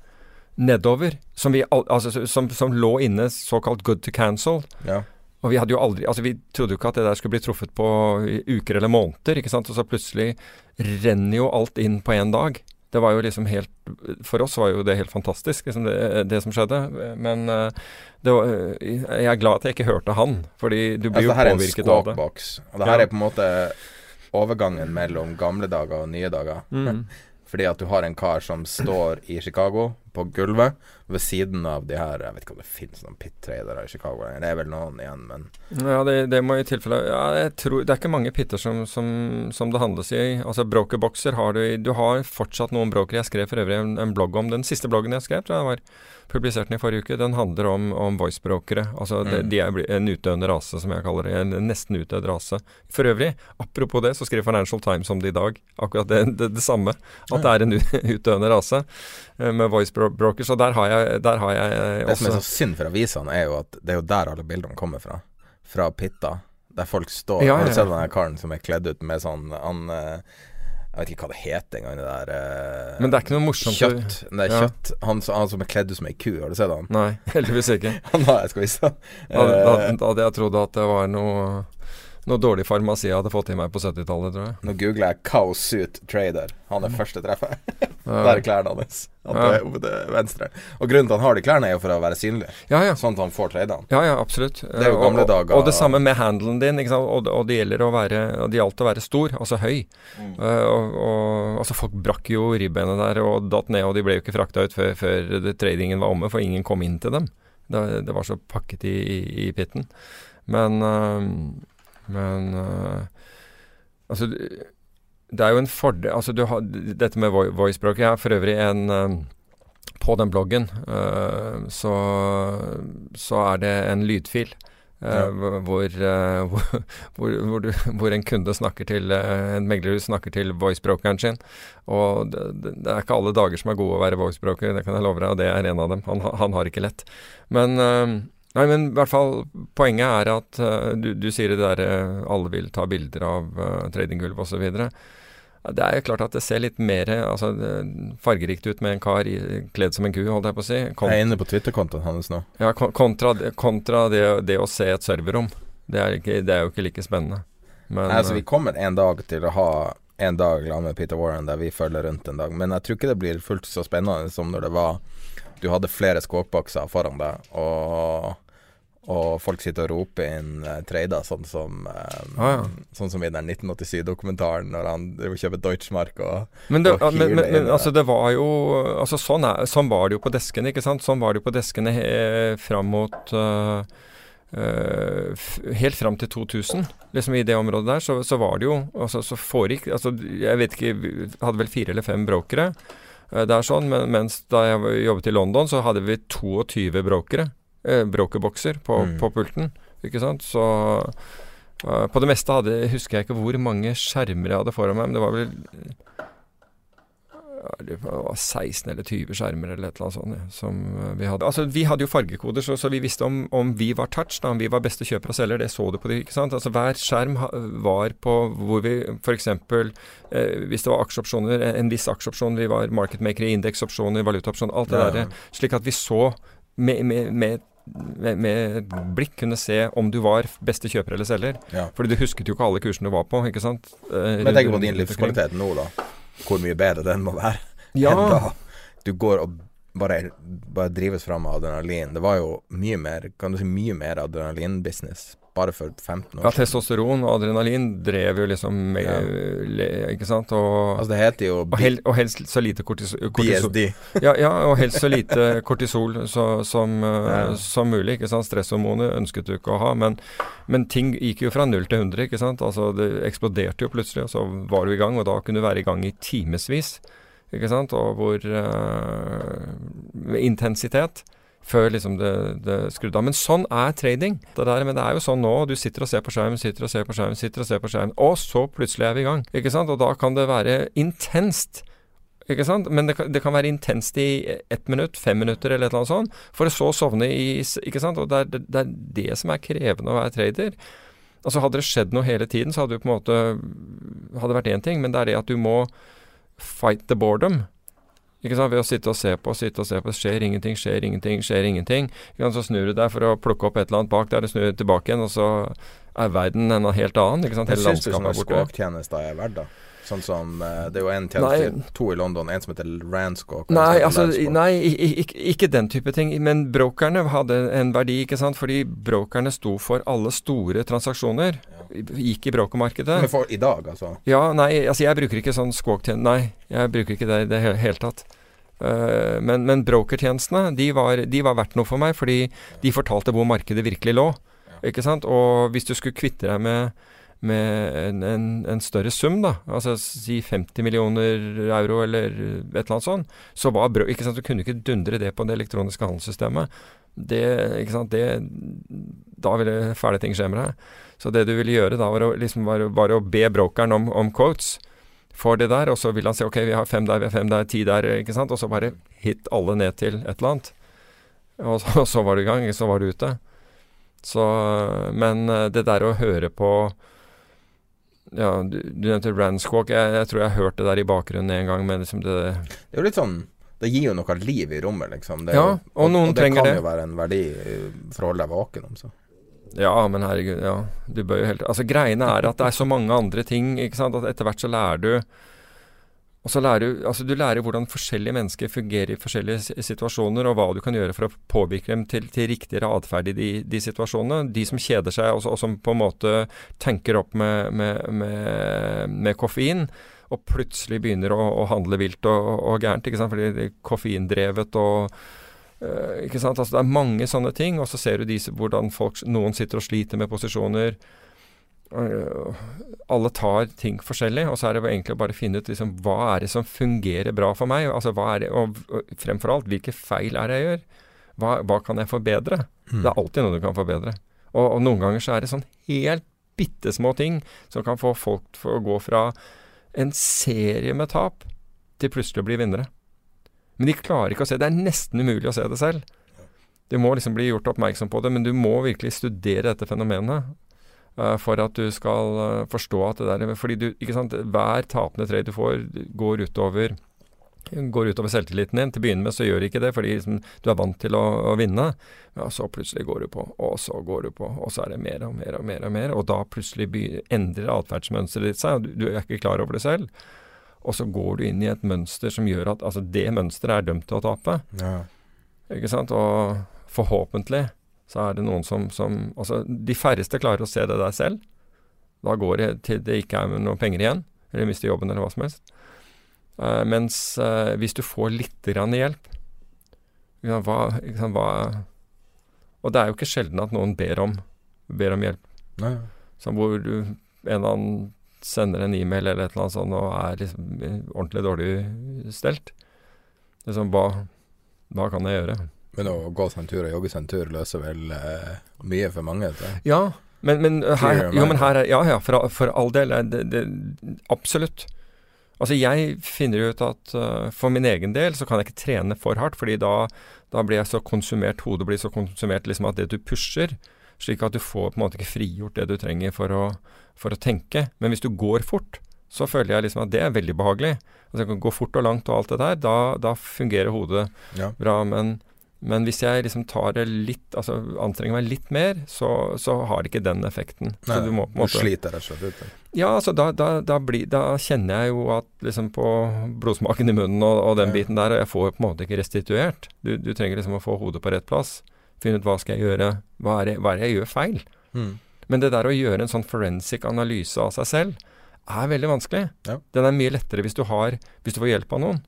S3: nedover som, vi, altså, som, som lå inne såkalt good to cancel.
S2: Ja.
S3: Og vi hadde jo aldri Altså, vi trodde jo ikke at det der skulle bli truffet på uker eller måneder, ikke sant. Og så plutselig renner jo alt inn på én dag. Det var jo liksom helt For oss var jo det helt fantastisk, liksom det, det som skjedde. Men eh, var, jeg er glad at jeg ikke hørte han, fordi du blir
S2: Altså,
S3: jo påvirket av det.
S2: Og det her
S3: Ja.
S2: er på en måte overgangen mellom gamle dager og nye dager.
S3: Mm.
S2: Fordi at du har en kar som står i Chicago, på gulvet, ved siden av de her Jeg vet ikke om det finnes noen pit-tradere i Chicago. Det er vel noen igjen, men
S3: Ja, det, det må i tilfelle Ja, jeg tror Det er ikke mange pitter som, som, som det handles i. Altså Brokerbokser har du Du har fortsatt noen brokere. Jeg skrev for øvrig en, en blogg om Den siste bloggen jeg skrev, tror jeg var publisert den i forrige uke. Den handler om, om voice-brokere. Altså de,
S2: Mm.
S3: de er en utdøende rase, som jeg kaller det. En nesten utdødd rase. For øvrig, apropos det, så skriver Financial Times om det i dag. Akkurat det, det, det samme. At det er en utdøende rase med voice bro brokers, og der har jeg, der har jeg også
S2: Det som er så synd for avisene, er jo at det er jo der alle bildene kommer fra. Fra Pitta. Der folk står
S3: Ja,
S2: Har du sett den karen som er kledd ut med sånn Han eh, Jeg vet ikke hva det heter engang, det der eh,
S3: Men det er ikke noe morsomt
S2: Kjøtt. Det er
S3: Ja.
S2: kjøtt. Han, han som er kledd ut som ei ku, har du sett han?
S3: Nei, heldigvis ikke.
S2: Han har jeg skal vise deg.
S3: Da, da,
S2: Eh,
S3: da hadde jeg trodd at det var noe noe dårlig farmasi jeg hadde fått i meg på 70-tallet, tror jeg.
S2: Nå googler jeg 'Cow Suit Trader'. Han er første
S3: treffet.
S2: Der er klærne hans. Og grunnen til han har de klærne, er jo for å være synlig.
S3: Ja, ja.
S2: Sånn at han får tradene.
S3: Ja, ja, absolutt.
S2: er jo gamle
S3: og,
S2: dager.
S3: Og det samme med handelen din. Og, og det gjelder å være Det gjaldt å være stor, altså høy.
S2: Mm.
S3: Uh, og, og, altså Folk brakk jo ribbenet der og datt ned, og de ble jo ikke frakta ut før, før tradingen var omme, for ingen kom inn til dem. Det, det var så pakket i, i, i pitten. Men eh, Men eh, Altså det er jo en fordel Altså du har dette med voicebroker voice-språket. Jeg for øvrig en eh, På den bloggen eh, så, så er det en lydfil.
S2: Ja.
S3: hvor, hvor, hvor, du, hvor en kunde snakker til En meglerhus snakker til voice-brokeren sin. Og det, det er ikke alle dager som er gode å være voice-broker, det kan jeg love deg, og det er en av dem. Han, han har ikke lett. Men Nei, men i hvert fall poenget er at uh, du, du sier det der uh, alle vil ta bilder av uh, tradinggulv osv. Det er jo klart at det ser litt mer altså, fargerikt ut med en kar i, kledd som en ku, holdt jeg på å si. Kont
S2: Jeg er inne på Twitter-kontoen hans nå.
S3: ja, kontra, kontra det, det å se et serverrom. Det er, ikke, det er jo ikke like spennende. Men
S2: Nei, altså, vi
S3: eh,
S2: kommer en dag til å ha en dag sammen med Peter Warren der vi følger rundt en dag, men jeg tror ikke det blir fullt så spennende som når det var Du hadde flere skåkbokser foran deg, og, og folk sitter og roper inn uh, trader, sånn som eh,
S3: Ah, ja.
S2: Sånn som i den 1987-dokumentaren, når han kjøper Deutschmark og
S3: Men, det,
S2: og
S3: men, men, men
S2: i
S3: altså, det var jo altså, sånn, er, sånn var det jo på deskene, ikke sant? Sånn var det jo på deskene eh, fram mot uh, Uh, Helt fram til 2000, liksom i det området der, så, så var det jo altså, så foregikk altså, Jeg vet ikke, hadde vel fire eller fem brokere. Eh, Det er sånn, men, mens da jeg jobbet i London, så hadde vi 22 brokere. Eh, brokerbokser på,
S2: Mm.
S3: på pulten. Ikke sant? Så eh, på det meste hadde, husker jeg ikke hvor mange skjermer jeg hadde foran meg, men det var vel 16 eller 20 skjermer eller et eller annet sånt ja, som eh, vi hadde. Altså, vi hadde jo fargekoder, så, så vi visste om, om vi var touch, da, om vi var beste kjøper og selger. Det så du på det, ikke sant. Altså, hver skjerm var på hvor vi f.eks. Eh, hvis det var aksjeopsjoner, en, viss aksjeopsjon, vi var marketmaker i indeksopsjoner, valutaopsjoner, alt det
S2: Ja.
S3: derre. Slik at vi så med, med, med med, med blikk kunne se om du var beste kjøper eller selger.
S2: Ja.
S3: Fordi du husket jo ikke alle kursene du var på, ikke sant? Eh,
S2: Men tenk på din livskvalitet nå, da. Hvor mye bedre den må være.
S3: Ja.
S2: enn da du går og bare, bare drives fram av adrenalin. Det var jo mye mer Kan du si mye mer adrenalinbusiness bare for 15 år
S3: Ja, testosteron og adrenalin drev jo liksom med,
S2: Ja.
S3: Ikke sant? Og,
S2: Altså, det heter jo
S3: og, hel, og helst så lite kortis, kortisol.
S2: BSD.
S3: Ja, ja, og helst så lite kortisol så, som, eh,
S2: Ja.
S3: som mulig. ikke sant? Stresshormoner ønsket du ikke å ha. Men, men ting gikk jo fra null til 100. ikke sant? Altså Det eksploderte jo plutselig, og så var du i gang. Og da kunne du være i gang i timevis. Ikke sant? Og hvor uh, intensitet. Før liksom det, det skrudde av. Men sånn er trading. Det der, men det er jo sånn nå. Du sitter og ser på skjermen, sitter og ser på skjermen, sitter og ser på skjermen. Og så plutselig er vi i gang. Ikke sant? Og da kan det være intenst. Ikke sant? Men det kan, det kan være intenst i ett minutt, fem minutter eller et eller annet sånt, for å så sovne i Ikke sant? Og det er det, er det som er krevende å være trader. Altså Hadde det skjedd noe hele tiden, så hadde det på en måte Hadde vært én ting, men det er det at du må fight the boredom. Ikke sant? Ved å sitte og se på, sitte og se på. Skjer ingenting, skjer ingenting, skjer ingenting. Så snur du deg for å plukke opp et eller annet bak der, du snur tilbake igjen, og så er verden en helt annen. Ikke sant?
S2: Jeg
S3: Hele
S2: syns du
S3: landskapet
S2: sånne
S3: er borte.
S2: skåktjenester er verdt, da? Sånn som eh, Det er jo en tjeneste, to i London, en som heter Ranscock.
S3: Nei, altså, nei ikke, ikke den type ting. Men brokerne hadde en verdi, ikke sant. Fordi brokerne sto for alle store transaksjoner. Gikk i brokermarkedet.
S2: Men for i dag, altså.
S3: Ja, nei, altså jeg bruker ikke sånn squawk-tjeneste. Nei, jeg bruker ikke det i det hele tatt. Uh, men, men brokertjenestene, de var, de var verdt noe for meg, fordi de fortalte hvor markedet virkelig lå. Ikke sant? Og hvis du skulle kvitte deg med, med en, en, en større sum, da, altså si 50 millioner euro eller et eller annet sånt, så var brød ikke sant? Du kunne ikke dundre det på det elektroniske handelssystemet. Det, ikke sant? Det, da ville fæle ting skje med deg. Så det du ville gjøre da, var å, liksom, var, var å be brokeren om, om quotes. for det der, og så vil han si ok, vi har fem der, vi har fem der, ti der, ikke sant. Og så bare hit alle ned til et eller annet. Og så, og så var du i gang, så var du ute. Så Men eh, det der å høre på Ja, du, du nevnte Randsquawk. Jeg, jeg tror jeg har hørt det der i bakgrunnen en gang, men liksom det
S2: Det er jo litt sånn Det gir jo noe liv i rommet, liksom. Det
S3: Ja, og noen
S2: og det
S3: trenger
S2: kan
S3: det.
S2: jo være en verdi eh, for å holde deg våken om, så.
S3: Ja, men herregud, ja. Du bør jo helt Altså, greiene er at det er så mange andre ting, ikke sant, at etter hvert så lærer du Og så lærer du Altså, du lærer hvordan forskjellige mennesker fungerer i forskjellige situasjoner, og hva du kan gjøre for å påvirke dem til, til riktigere atferd i de, de situasjonene. De som kjeder seg, og, og som på en måte tanker opp med, med, med, med koffein, og plutselig begynner å, å handle vilt og, og gærent, ikke sant, fordi det er koffeindrevet og Eh, ikke sant? Altså, det er mange sånne ting, og så ser du de, hvordan folk, noen sitter og sliter med posisjoner. Eh, alle tar ting forskjellig, og så er det egentlig å bare finne ut liksom, hva er det som fungerer bra for meg. Altså, er det, og, og fremfor alt, hvilke feil er det jeg gjør? Hva, hva kan jeg forbedre? Det er alltid noe du kan forbedre. Og, og noen ganger så er det sånn helt bitte små ting som kan få folk til å gå fra en serie med tap til plutselig å bli vinnere. Men de klarer ikke å se Det er nesten umulig å se det selv. Du må liksom bli gjort oppmerksom på det, men du må virkelig studere dette fenomenet for at du skal eh, forstå at det der Fordi du, ikke sant, hver tapende trade du får, går utover Går utover selvtilliten din. Til å begynne med så gjør det ikke det, fordi liksom, du er vant til å, å vinne. Ja, så plutselig går du på, og så går du på, og så er det mer og mer og mer. Og mer, og da plutselig endrer atferdsmønsteret ditt seg, og du, du er ikke klar over det selv. Og så går du inn i et mønster som gjør at altså det mønsteret er dømt til å tape.
S2: Ja.
S3: Ikke sant? Og forhåpentlig så er det noen som, som Altså, de færreste klarer å se det der selv. Da går det til det ikke er noen penger igjen, eller mister jobben eller hva som helst. Uh, mens uh, hvis du får litt grann hjelp ja, hva, ikke hva Og det er jo ikke sjelden at noen ber om, ber om hjelp.
S2: Nei.
S3: Som hvor du en eller annen sender en e-mail eller et eller annet sånt og er liksom eh, ordentlig dårlig stelt. Liksom, hva, hva kan jeg gjøre?
S2: Men å gå seg en tur og jogge seg en tur løser vel eh, mye for mange. jeg.
S3: Ja, men, men her, jo, men her er, ja, ja, for, for all del. er Det, det, absolutt. Altså, jeg finner ut at uh, for min egen del så kan jeg ikke trene for hardt, fordi da, da blir jeg så konsumert, hodet blir så konsumert liksom at det du pusher, slik at du får på en måte ikke frigjort det du trenger for å, for å tenke. Men hvis du går fort, så føler jeg liksom at det er veldig behagelig. Altså, jeg kan gå fort og langt og alt det der, da, da fungerer hodet
S2: Ja.
S3: bra. Men, men hvis jeg liksom tar det litt, altså anstrenger meg litt mer, så, så har det ikke den effekten.
S2: Nei,
S3: så du må måte, du
S2: sliter rett og slett ut.
S3: Ja, altså da, da, da, blir, da kjenner jeg jo at liksom på blodsmaken i munnen og, og den
S2: Ja.
S3: biten der, og jeg får jo på en måte ikke restituert. Du, du trenger liksom å få hodet på rett plass. Finne ut hva skal jeg gjøre, hva er det, hva er det jeg gjør feil?
S2: Mm.
S3: Men det der å gjøre en sånn forensic analyse av seg selv, er veldig vanskelig.
S2: Ja.
S3: Den er mye lettere hvis du har, hvis du får hjelp av noen.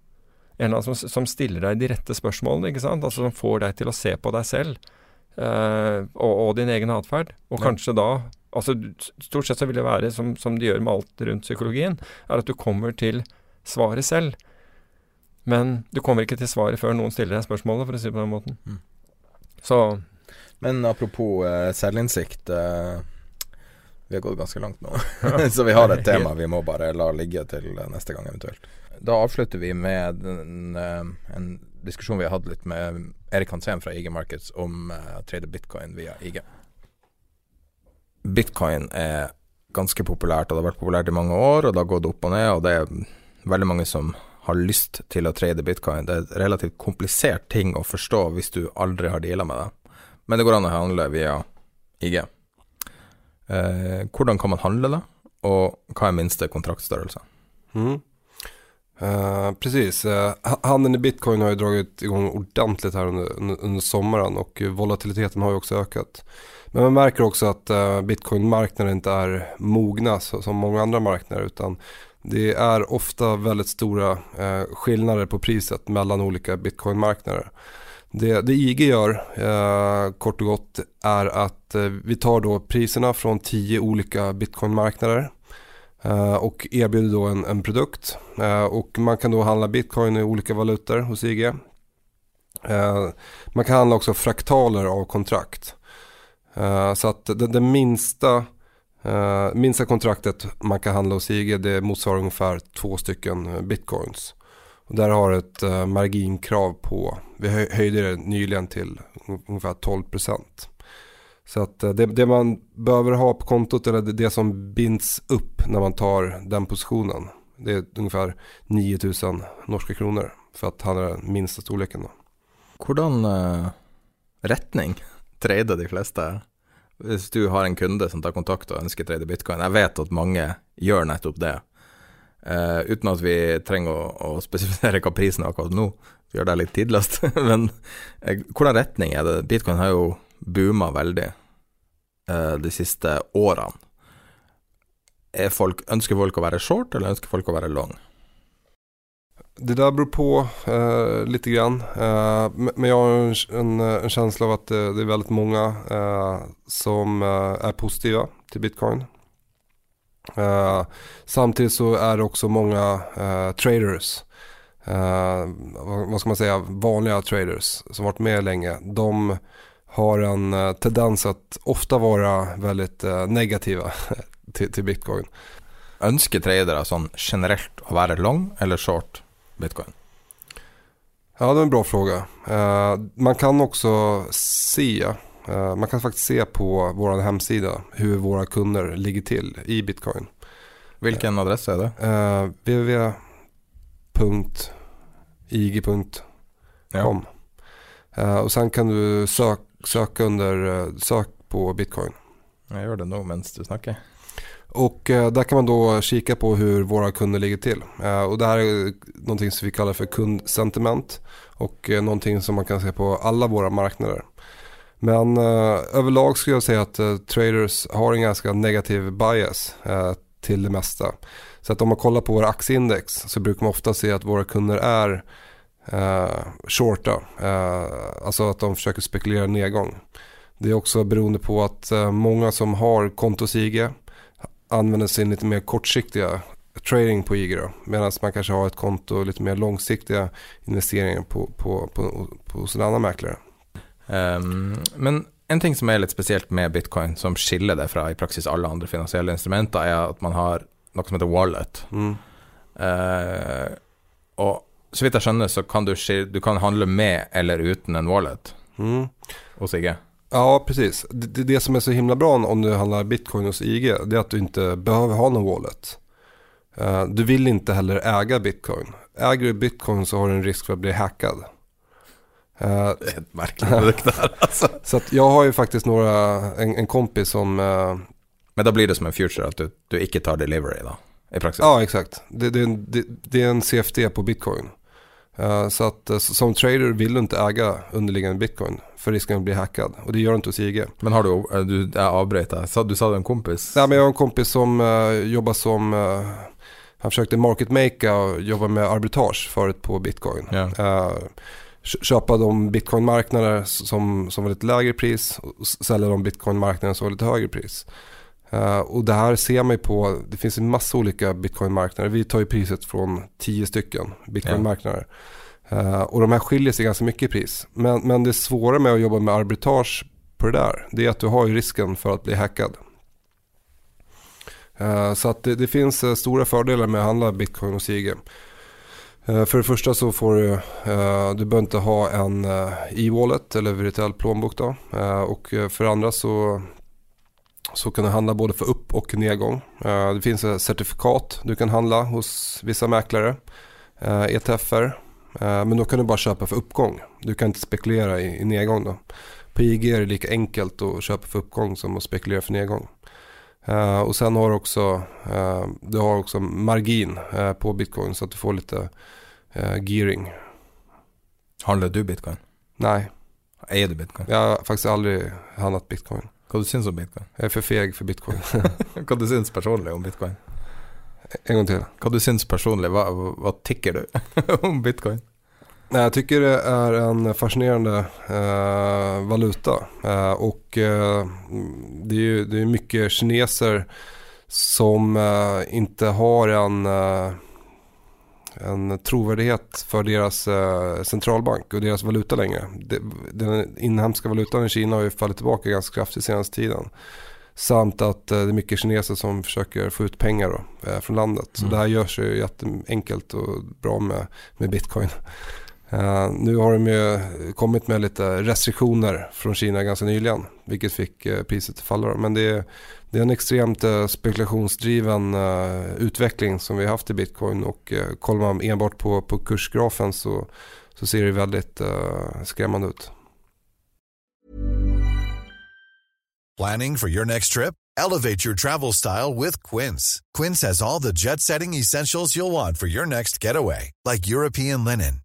S3: En som, som stiller deg de rette spørsmålene, ikke sant. Altså som får deg til å se på deg selv. eh, og, og din egen atferd. Og
S2: Ja.
S3: kanskje da altså Stort sett så vil det være som, som de gjør med alt rundt psykologien, er at du kommer til svaret selv. Men du kommer ikke til svaret før noen stiller deg spørsmålet, for å si det på den måten.
S2: Mm.
S3: Så
S2: Men apropos eh, selvinnsikt eh, Vi har gått ganske langt nå. Så vi har et tema vi må bare la ligge til eh, neste gang eventuelt. Da avslutter vi med en, eh, en diskusjon vi har hatt litt med Erik Hansen fra IG Markets om uh, trade bitcoin via IG. Bitcoin er ganske populært, og det har vært populært i mange år, og det har gått opp og ned, og det er veldig mange som har lyst til å trade bitcoin. Det er et relativt komplisert ting å forstå hvis du aldri har deala med det. Men det går an å handle via IG. Eh, hvordan kan man handle det, og hva er minste kontraktstørrelse?
S5: Mm. Eh, precis, uh, handeln i bitcoin har ju dragit igång ordentligt här under, under, sommaren och volatiliteten har ju också ökat. Men man märker också att uh, bitcoinmarknaden inte är mogna så, som många andra marknader utan det är ofta väldigt stora uh, skillnader på priset mellan olika bitcoinmarknader. Det, det IG gör eh, kort och gott är att vi tar då priserna från tio olika bitcoinmarknader eh, och erbjuder då en, en produkt. Eh, och man kan då handla bitcoin i olika valutor hos IG. Eh, man kan handla också fraktaler av kontrakt. Så att det, det minsta Uh, minsta kontraktet man kan handla hos IG det motsvarar ungefär två stycken bitcoins. Och där har ett uh, marginkrav på, vi höjde det nyligen till ungefär 12 procent. Så att uh, det, det, man behöver ha på kontot eller det, som binds upp när man tar den positionen. Det är ungefär 9000 norska kronor för att handla den minsta storleken. Då.
S2: Hvordan uh, retning trader de fleste? Hvis du har en kunde som tar kontakt og ønsker trade bitcoin, jeg vet at mange gjør nettopp det. Uh, uten at vi trenger å, å, spesifisere hva prisen er akkurat nå, vi gjør det litt tidløst. Men uh, hvordan retning er det? Bitcoin har jo booma veldig uh, de siste årene. Folk, ønsker folk å være short, eller ønsker folk å være long?
S5: Det där beror på eh, lite grann. Eh, men jag har en, en, en, känsla av att det, det är väldigt många eh, som er är positiva till bitcoin. Eh, samtidigt så är det också många eh, traders, vad ska man säga, vanliga traders som varit med länge. De har en tendens att ofta vara väldigt negativa til, til bitcoin.
S2: Ønsker tradere sånn generelt å være long eller short? bitcoin?
S5: Ja, det er en bra fråga. Uh, man kan också se, uh, man kan faktiskt se på vår hemsida hur våra kunder ligger till i bitcoin.
S2: Vilken adress är det?
S5: Uh, www.ig.com ja. Och sen kan du sök, söka under sök på bitcoin.
S2: Jag gör det nog medan du snackar.
S5: Och eh, där kan man då kika på hur våra kunder ligger till. Eh, och det här är någonting som vi kallar för kundsentiment och eh, någonting som man kan se på alla våra marknader. Men överlag skulle jag säga att traders har en ganska negativ bias till det mesta. Så att om man kollar på våra aktieindex så brukar man ofta se att våra kunder är eh, shorta. Eh, alltså att de försöker spekulera nedgång. Det är också beroende på att eh, många som har kontos IG använder sin lite mer kortsiktiga trading på IG. Medan man kanske har ett konto lite mer långsiktiga investeringar på, på, på, på hos en annan mäklare.
S2: Um, men en ting som er litt spesielt med bitcoin, som skiller det fra i praksis alle andre finansielle instrumenter, er at man har noe som heter wallet. Mm. Uh, og så vidt jeg skjønner, så kan du, du kan handle med eller uten en wallet mm. hos IG.
S5: Ja, precis. Det, det som är så himla bra om du handlar bitcoin hos IG, det är att du inte behöver ha någon wallet. Uh, du vill inte heller äga bitcoin. Äger du bitcoin så har du en risk för att bli hackad. Uh,
S2: det är ett märkligt produkt där alltså.
S5: Så jag har ju faktiskt några, en, en kompis som... Uh,
S2: Men då blir det som en future att du, du inte tar delivery då? I praxis?
S5: Ja, exakt. Det, det, det, det är en CFD på bitcoin. Uh, så att uh, som trader vill du inte äga underliggande bitcoin för risken att bli hackad. Och det gör du inte hos IG.
S2: Men har du, eh, du jag avbröt du sa du en kompis?
S5: Ja, men jag har en kompis som uh, jobbar som, han försökte market makea och jobba med arbitrage förut på bitcoin. Yeah. köpa de bitcoinmarknader som, som var lite lägre pris och sälja de bitcoinmarknader som var lite högre pris. Uh, och det här ser man på, det finns en massa olika bitcoinmarknader. Vi tar ju priset från tio stycken bitcoinmarknader. Ja. Uh, och de här skiljer sig ganska mycket i pris. Men, men det svåra med att jobba med arbitrage på det där, det är att du har ju risken för att bli hackad. Uh, så att det, det finns stora fördelar med att handla bitcoin hos IG. För det första så får du, du behöver inte ha en e-wallet eller virtuell plånbok då. Och för det andra så så kan du handla både för upp och nedgång. Eh, det finns ett certifikat du kan handla hos vissa mäklare, ETFer. Eh, e eh, men då kan du bara köpa för uppgång. Du kan inte spekulera i nedgång då. På IG är det lika enkelt att köpa för uppgång som att spekulera för nedgång. Och sen har du också, du har också margin på bitcoin så att du får lite gearing.
S2: Handlar du bitcoin?
S5: Nej.
S2: Äger du bitcoin?
S5: Jag har faktiskt aldrig handlat bitcoin.
S2: Hva du syns om bitcoin?
S5: Jeg er for feg for bitcoin.
S2: Hva du syns personlig om bitcoin?
S5: En gang til.
S2: Hva du syns personlig, Hva, hva tycker du om bitcoin?
S5: Jeg tycker det er en fascinerende eh, valuta. Eh, och eh, det är ju det är mycket kineser som eh, inte har en eh, en troverdighet för deras eh, centralbank och deras valuta längre. den inhemska valutan i Kina har ju fallit tillbaka ganska kraftigt senaste tiden. Samt att eh, det är mycket kineser som försöker få ut pengar då, eh, från landet. Så
S2: Mm.
S5: det här görs ju jätteenkelt och bra med, med bitcoin. Eh, nu har de ju kommit med lite restriktioner från Kina ganska nyligen. Vilket fick eh, priset att falla. Men det är, det är en extremt eh, spekulationsdriven utveckling som vi har haft i bitcoin. Och kollar man enbart på, på kursgrafen så, så ser det väldigt skrämmande ut.
S6: Planning for your next trip? Elevate your travel style with Quince. Quince has all the jet setting essentials you'll want for your next getaway, like European linen,